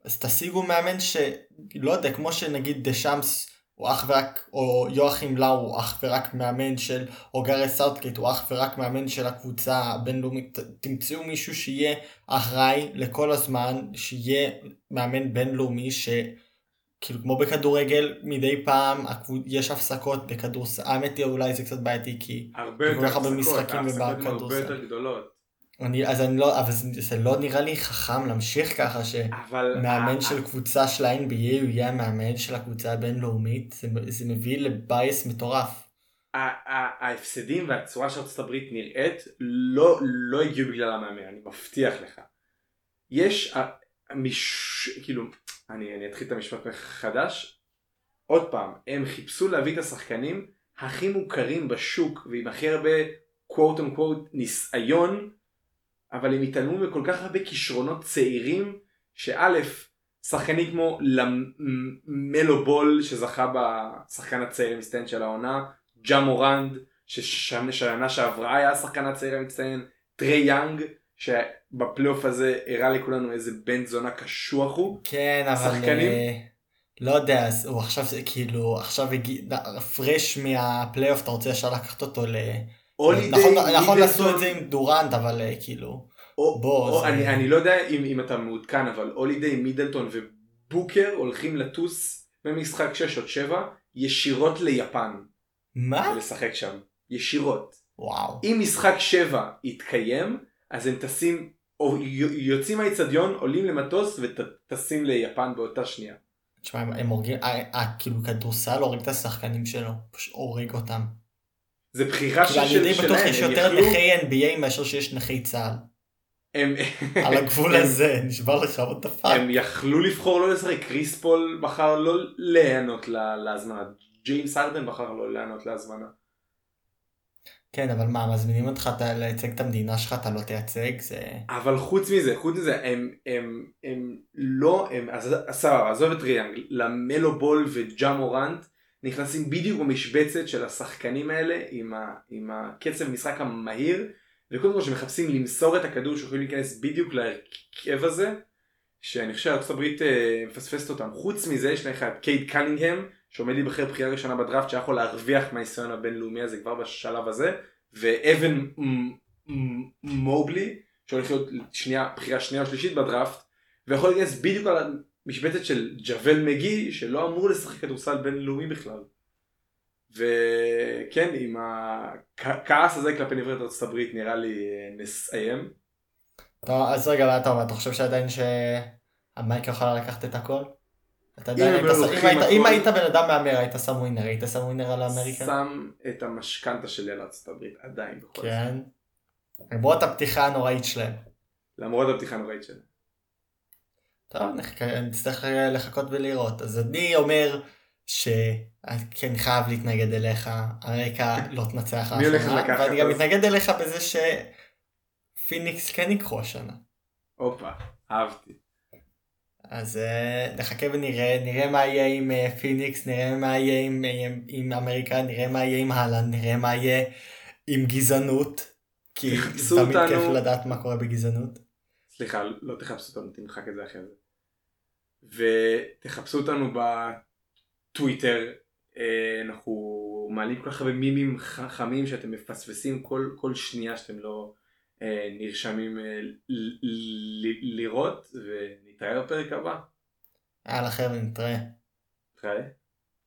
אז תשיגו מאמן שלא יודע, כמו שנגיד דשאם הוא אך ורק, או יואכים לאו הוא אך ורק מאמן של, או גארי סאות'גייט הוא אך ורק מאמן של הקבוצה הבינלאומית, תמצאו מישהו שיהיה אחראי לכל הזמן, שיהיה מאמן בינלאומי, ש... כאילו כמו בכדורגל מדי פעם. יש הפסקות בכדורסל, האמת היא אולי זה קצת בעייתי כי הרבה יותר הפסקות, ההפסקות הן הרבה. יותר גדולות. אני, אז אני לא, אבל זה, זה לא נראה לי חכם להמשיך ככה שמאמן של קבוצה של ה-NBA יהיה המאמן של הקבוצה הבינלאומית, זה, זה מביא לבייס מטורף. ההפסדים והצורה שארצות הברית נראית לא, לא הגיעו בגלל המאמן, אני מבטיח לך. יש, מש... כאילו, אני, אני אתחיל את המשפט מחדש. עוד פעם, הם חיפשו להביא את השחקנים הכי מוכרים בשוק ועם הכי הרבה quote on ניסיון, אבל הם התעלמו מכל כך הרבה כישרונות צעירים, שא', שחקנים כמו למלו בול שזכה בשחקן הצעיר המצטיין של העונה, ג'ה מורנד ששנה שעברה היה השחקן הצעיר המצטיין, טרי יאנג שבפלייאוף הזה הראה לכולנו איזה בן זונה קשוח הוא. כן, אבל... שחקנים? אה, לא יודע, אז הוא עכשיו כאילו, עכשיו הגיע, פרש מהפלייאוף, אתה רוצה ישר לקחת אותו ל... הולידיי, נכון, נכון עשו את זה עם דורנט, אבל אה, כאילו... או, בוא, או, זה- אני, אני לא יודע אם, אם אתה מעודכן אבל הולידיי מידלטון ובוקר הולכים לטוס במשחק 6 עוד 7 ישירות ליפן מה? ולשחק שם ישירות. וואו. אם משחק 7 יתקיים אז הם טסים יוצאים מהאיצטדיון עולים למטוס וטסים ליפן באותה שנייה. תשמע, הם- הורגים, אה, אה, כאילו כדורסל הורג את השחקנים שלו, פשוט הורג אותם. זה בחירה כאילו, של, אני די של, בטוח שלהם, יש הם יותר נכי NBA מאשר שיש נכי צה"ל. הם, על [LAUGHS] הגבול הזה, נשבע לך, what the fuck. הם יכלו לבחור לא לשחק, קריס פול בחר לא להיענות לה- להזמנה, ג'יימס הארדן בחר לא להיענות להזמנה. כן, אבל מה, מזמינים אותך אתה לייצג את המדינה שלך, אתה לא תייצג, זה... אבל חוץ מזה, חוץ מזה, הם, הם, הם לא, הם, אז סבבה, עזוב את טריי יאנג, למלו בול וג'ה מורנט נכנסים בדיוק במשבצת של השחקנים האלה עם, ה, עם הקצב משחק המהיר, וקודם כל שמחפשים למסור את הכדור שיכולים להיכנס בדיוק להרכב הזה, שאני חושב שארצות הברית אה, מפספסת אותם. חוץ מזה יש לך את קייד קנינגהם, שעומד להיבחר בחירה ראשונה בדראפט, שיכול להרוויח מהניסיון הבינלאומי הזה כבר בשלב הזה, ואבן מובלי, שהולך להיות שנייה, בחירה שנייה או שלישית בדראפט, ויכול להיכנס בדיוק על המשבצת של ג'וול מגי, שלא אמור לשחק כדורסל בינלאומי בכלל. וכן, עם הכעס הזה כלפי נבחרת ארצות הברית נראה לי נסיים. אז רגע, מה אתה אומר, אתה חושב שעדיין שהמייקה יכולה לקחת את הכל? אתה אם הם היית לא לוקחים אם היית- אם היית בן אדם מהמר, היית שם ווינר, היית שם ווינר על האמריקה? שם את המשכנתה שלי על ארצות הברית, עדיין בכל זאת. כן. למרות הפתיחה הנוראית שלהם. למרות הפתיחה הנוראית שלה. טוב, נחכה- נצטרך לחכות ולראות. אז אני אומר שכן חייב להתנגד אליך, אמריקה לא תנצח השנה, לקחת ואני גם? מתנגד אליך בזה שפיניקס כן ייקחו השנה. הופה, אהבתי. אז אה, נחכה ונראה, נראה מה יהיה עם אה, פיניקס, נראה מה יהיה עם, עם, עם אמריקה, נראה מה יהיה עם הלנד, נראה מה יהיה עם גזענות, כי זה תמיד אותנו. כיף לדעת מה קורה בגזענות. סליחה, לא תחפשו אותנו, תמחק את זה אחרי זה. ותחפשו אותנו בטוויטר, אה, אנחנו מעלים כל כך הרבה מימים חכמים שאתם מפספסים כל, כל שנייה שאתם לא אה, נרשמים אה, ל- ל- לראות, ונתראה בפרק הבא. יאללה חבר'ה, נתראה. נתראה.